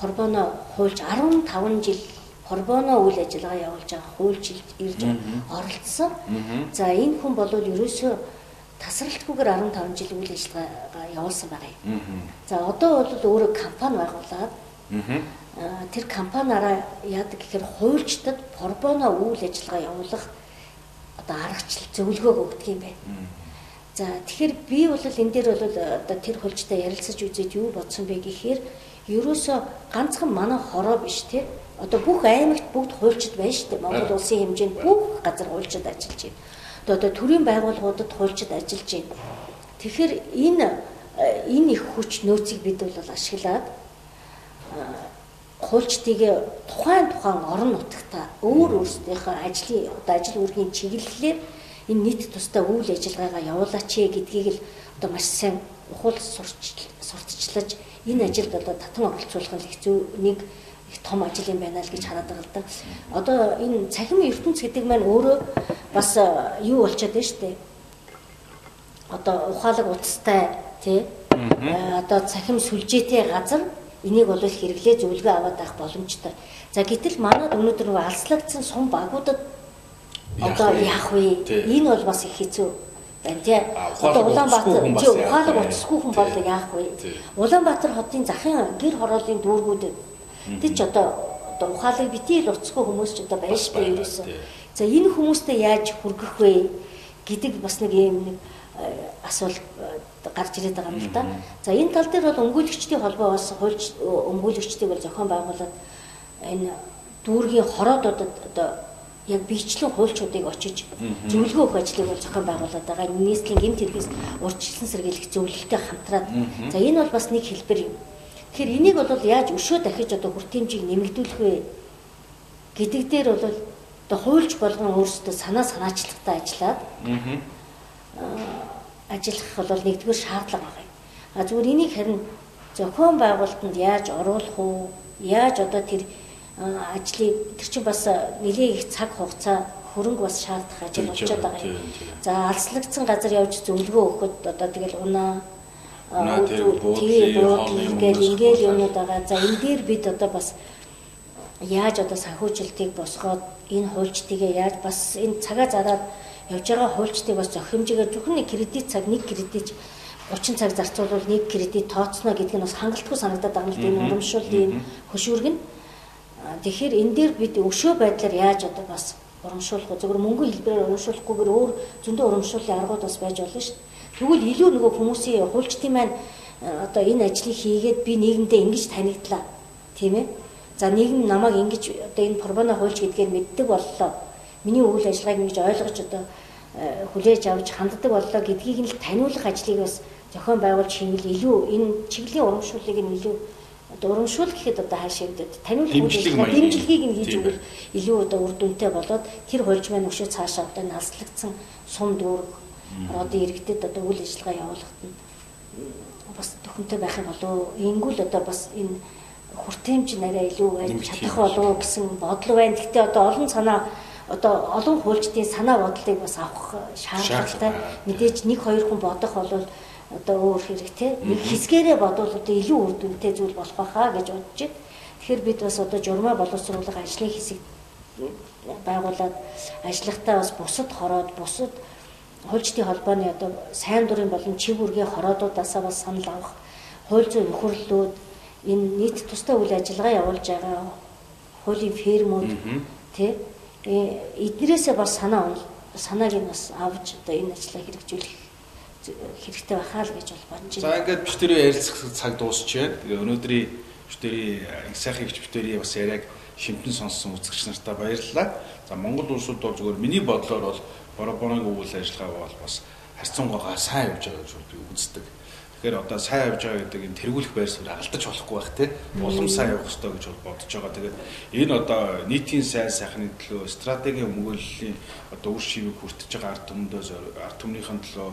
B: Порбоно хуульч 15 жил Порбоно үйл ажиллагаа явуулж байгаа хуульч ирж оролцсон. За энэ хүн бол ерөөсөө тасралтгүйгээр 15 жил үйл ажиллагаа явуулсан байгаа юм. За одоо бол өөрөө компани байгуулад тэр компаниараа яадаг гэхээр хуульчдад пробоно үйл ажиллагаа явуулах одоо аргачлал зөвлөгөө өгдөг юм байна. За тэгэхээр би бол энэ дээр бол одоо тэр хуульчтай ярилцаж үзээд юу бодсон бэ гэхээр ерөөсөө ганцхан манай хороо биш те одоо бүх аймагт бүгд хуульчид байна шүү дээ. Монгол улсын хэмжээнд бүх газар хуульчид ажиллаж байна. Одоо төрийн байгууллагуудад хуульчид ажиллаж байна. Тэгэхээр энэ энэ их хүч нөөцийг бид бол ашиглаад хуульчдыг тухайн тухайн орон нутагта өөр өөрсдийнхөө ажлын одоо ажил үргийн чиглэлээр энэ нийт тусдаа үйл ажиллагаагаа явуулаач гэдгийг л одоо маш сайн ухуул сурталчлаж энэ ажилд одоо татан оролцуулах нь зөв нэг их том ажил юм байна л гэж хараад байгаа л да. Одоо энэ цахим ертөнц гэдэг маань өөрөө бас юу болчиход байна шүү дээ. Одоо ухаалаг утастай тий одоо цахим сүлжээтэй газар Энийг бол хэрэглээ зөвлөгөө аваад авах боломжтой. За гэтэл манад өнөөдөр нөгөө алслагдсан сум багуудад одоо яах вэ? Энэ бол бас их хэцүү байна тий. Одоо Улаанбаатар тий ухаалаг утасгүй хүн бол яах вэ? Улаанбаатар хотын захын гэр хорооллын дүүргүүд тий ч одоо одоо ухаалаг битий л уцгүй хүмүүс ч одоо байж би ерөөсөө. За энэ хүмүүстэй яаж хүргэх вэ гэдэг бас нэг юм нэг асуулт гарч ирээд байгаа юм л да. За энэ тал дээр бол өмгөөлөгчдийн холбоо бас хуульч өмгөөлөгчдийг бол зохион байгуулад энэ дүүргийн хороодуудад одоо яг бичлэн хуульчдыг очиж зөвлөгөө өгөх ажлыг бол зохион байгуулад байгаа. Нийслэлийн гэмт хэрэгээс урьдчилан сэргийлэх зөвлөлтөй хамтраад за энэ бол бас нэг хэлбэр юм. Тэгэхээр энийг бол яаж өшөө дахиж одоо хүртээмжийг нэмэгдүүлэх вэ гэдэг дээр бол одоо хуульч болгон өөрсдөө санаа санаачлагтай ажиллаад ажиллах бол нэгдүгээр шаардлага байгаа юм. А зүгээр энийг харин зохион байгуулалтанд яаж оруулах уу? Яаж одоо тэр ажлыг тэр чинь бас нэлээд их цаг хугацаа хөрөнгө бас шаардах ажил болчиход байгаа юм. За алслагдсан газар явж зөвлөгөө өгөхөд одоо тэгэл унаа тэгээ буудлын гээд ингээл юмнууд байгаа. За энэ дээр бид одоо бас яаж одоо санхүүжилтийг босгоод энэ хуульчдыгээ яаж бас энэ цагаа зараад явж байгаа хуульчдыг бас зөх хэмжээгээр зөвхөн нэг кредит цаг нэг кредит 30 цаг зарцуулбал нэг кредит тооцно гэдэг нь бас хангалтгүй санагдаад байгаа юм л энэ урамшууллын хөшүүрэг нь Тэгэхээр энэ дээр бид өшөө байдлаар яаж одоо бас урамшуулах вэ? Зөвхөн мөнгө хэлбэрээр урамшуулахгүйгээр өөр зөндөө урамшууллын аргууд бас байж болно шүү дээ. Тэгвэл илүү нөгөө хүмүүсийн хуульчдын маань одоо энэ ажлыг хийгээд би нийгэмдээ ингэж танигдлаа. Тийм ээ? За нийгэм намайг ингэж одоо энэ пробоно хуульч гэдгээр мэддэг боллоо. Миний үйл ажиллагааг ингэж ойлгож одоо хүлээж авч ханддаг боллоо гэдгийг нь л таниулах ажлыг бас зохион байгуулж хийвэл илүү энэ чиглэлийн урамшууллыг нь илүү урамшуул гэхэд одоо хаашаа гэдэг таниулах дэмжлэгийг нь хийж өгвөл илүү одоо үр дүнтэй болоод тэр хуульч маань өшөө цаашаа одоо наслагдсан сум дүүрэг одоо иргэдэд одоо үйл ажиллагаа явуулахад нь бас төхөнтэй байх юм болоо ингүүл одоо бас энэ хүртээмж нарай илүү байж чадах болов гэсэн бодол байна. Гэхдээ одоо олон санаа одоо олон хуульчдын санаа бодлыг бас авах шаардлагатай. Мэдээж нэг хоёр хүн бодох бол одоо өөр хэрэгтэй. Нэг хэсгээрээ бодвол одоо илүү үр дүнтэй зүйл болох байхаа гэж бодож байна. Тэгэхээр бид бас одоо журмаа боловсруулах ажлын хэсэг байгуулад ажиллахтаа бас бусад хороод бусад хуульчдын холбооны одоо сайн дурын болон чив үргийн хороодуудаасаа бас санал авах хууль зүйн нөхөрлөлүүд энэ нийт тусдаа үйл ажиллагаа явуулж байгаа хуулийн фермүүд тий эднэрээсээ бас санаа санааг нь бас авч одоо энэ ажлаа хэрэгжүүлэх хэрэгтэй байхаа л гэж бол бодож
A: байна. За ингээд биштерийн ярилцах цаг дуусч байна. Тэгээ өнөөдрийн биштерийн их сайхан ихч биштерийн бас яриаг шимтэн сонссон үзэгч нартаа баярлалаа. За Монгол улсууд бол зөвхөн миний бодлоор бол Боробоногийн үйл ажиллагаа бол бас харьцангуйгаа сайн явж байгаа гэж би үздэг. Тэгэхээр одоо сайн явж байгаа гэдэг энэ тэргүүлэх байр суурь алдаж болохгүй байх тийм улам сайн явах хэрэгтэй гэж бодож байгаа. Тэгээд энэ одоо нийтийн сайн сайхны төлөө стратегийн өмгөөллийн одоо үр шивийг хүртэж байгаа ард түмэндөө ард түмнийхэн төлөө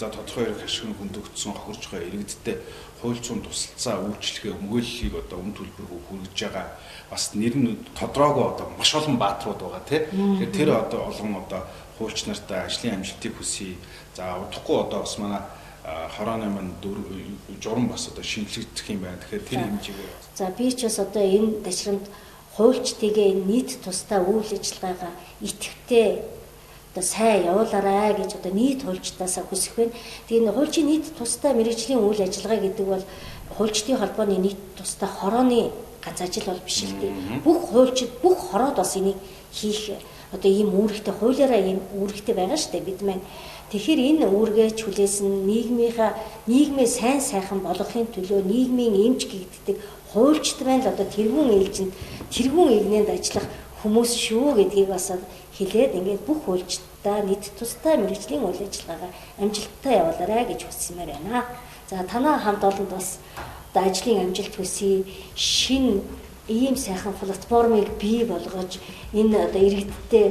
A: за тодорхой хэрэг ашиг хөндөгдсөн хохирж байгаа иргэдтэй хууль зүйн тусалцаа үйлчлэгээ өмгөөллийг одоо өмнө төлбөрөөр хүргэж байгаа бас нэр нь тодорхойгоо одоо маш олон бааtruуд байгаа тийм. Тэгэхээр тэр одоо олон одоо хуульч нартай ажлын амжилтыг хүсье. За удахгүй одоо бас манай хорооны мань журам бас одоо шинжлэгдэх юм байна. Тэгэхээр тэр хэмжээгээр.
B: За би ч бас одоо энэ ташрамд хуульчдыгээ нийт тусдаа үйл ажиллагаагаа идэвхтэй одоо сайн явуулаарай гэж одоо нийт хуульчдаасаа хүсэх байна. Тэгээ хуульчийн нийт тусдаа мэрэгжлийн үйл ажиллагаа гэдэг бол хуульчдын холбооны нийт тусдаа хорооны ганц ажил бол биш л дээ. Бүх хуульчид бүх хороод бас энийг хийх одоо ийм үүрэгтэй хуулиараа ийм үүрэгтэй байгаа шүү дээ бид маань Тэгэхээр энэ үүргээ чүлээсэн нийгмийнхаа нийгмээ сайн сайхан болгохын төлөө нийгмийн эмч гэгддэг хуульчд байна л одоо тэрүүн ээлжинд тэрүүн игнэнд ажиллах хүмүүс шүү гэдгийг бас хэлээд ингээд бүх хуульчдаа нийт тустай мэрэгжлийн үйл ажиллагаагаа амжилттай явуулаарай гэж хүсмээр байна. За танаа хамт олонд бас одоо ажлын амжилт хүсье шин ийм сайхан платформыг бий болгож энэ одоо иргэдтэй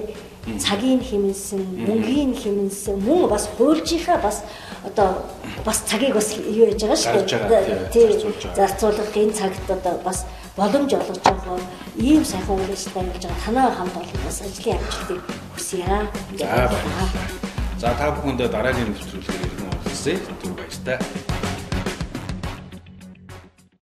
B: цагийн хэмнэсэн, мөнгөний хэмнэсэн, мөн бас хуульчийнхаа бас одоо бас цагийг бас юу яаж байгаа шүү дээ. Тийм зарцуулах энэ цагт одоо бас боломж олгож байгаа ийм сайхан үйл ажиллагаа хийж байгаа танаа хамт олон бас ажлын амжилтыг хүсье.
A: За баярлалаа. За та бүхэндээ дараагийн нэвтрүүлгээр иргэн уулзъя. Түр баяртай.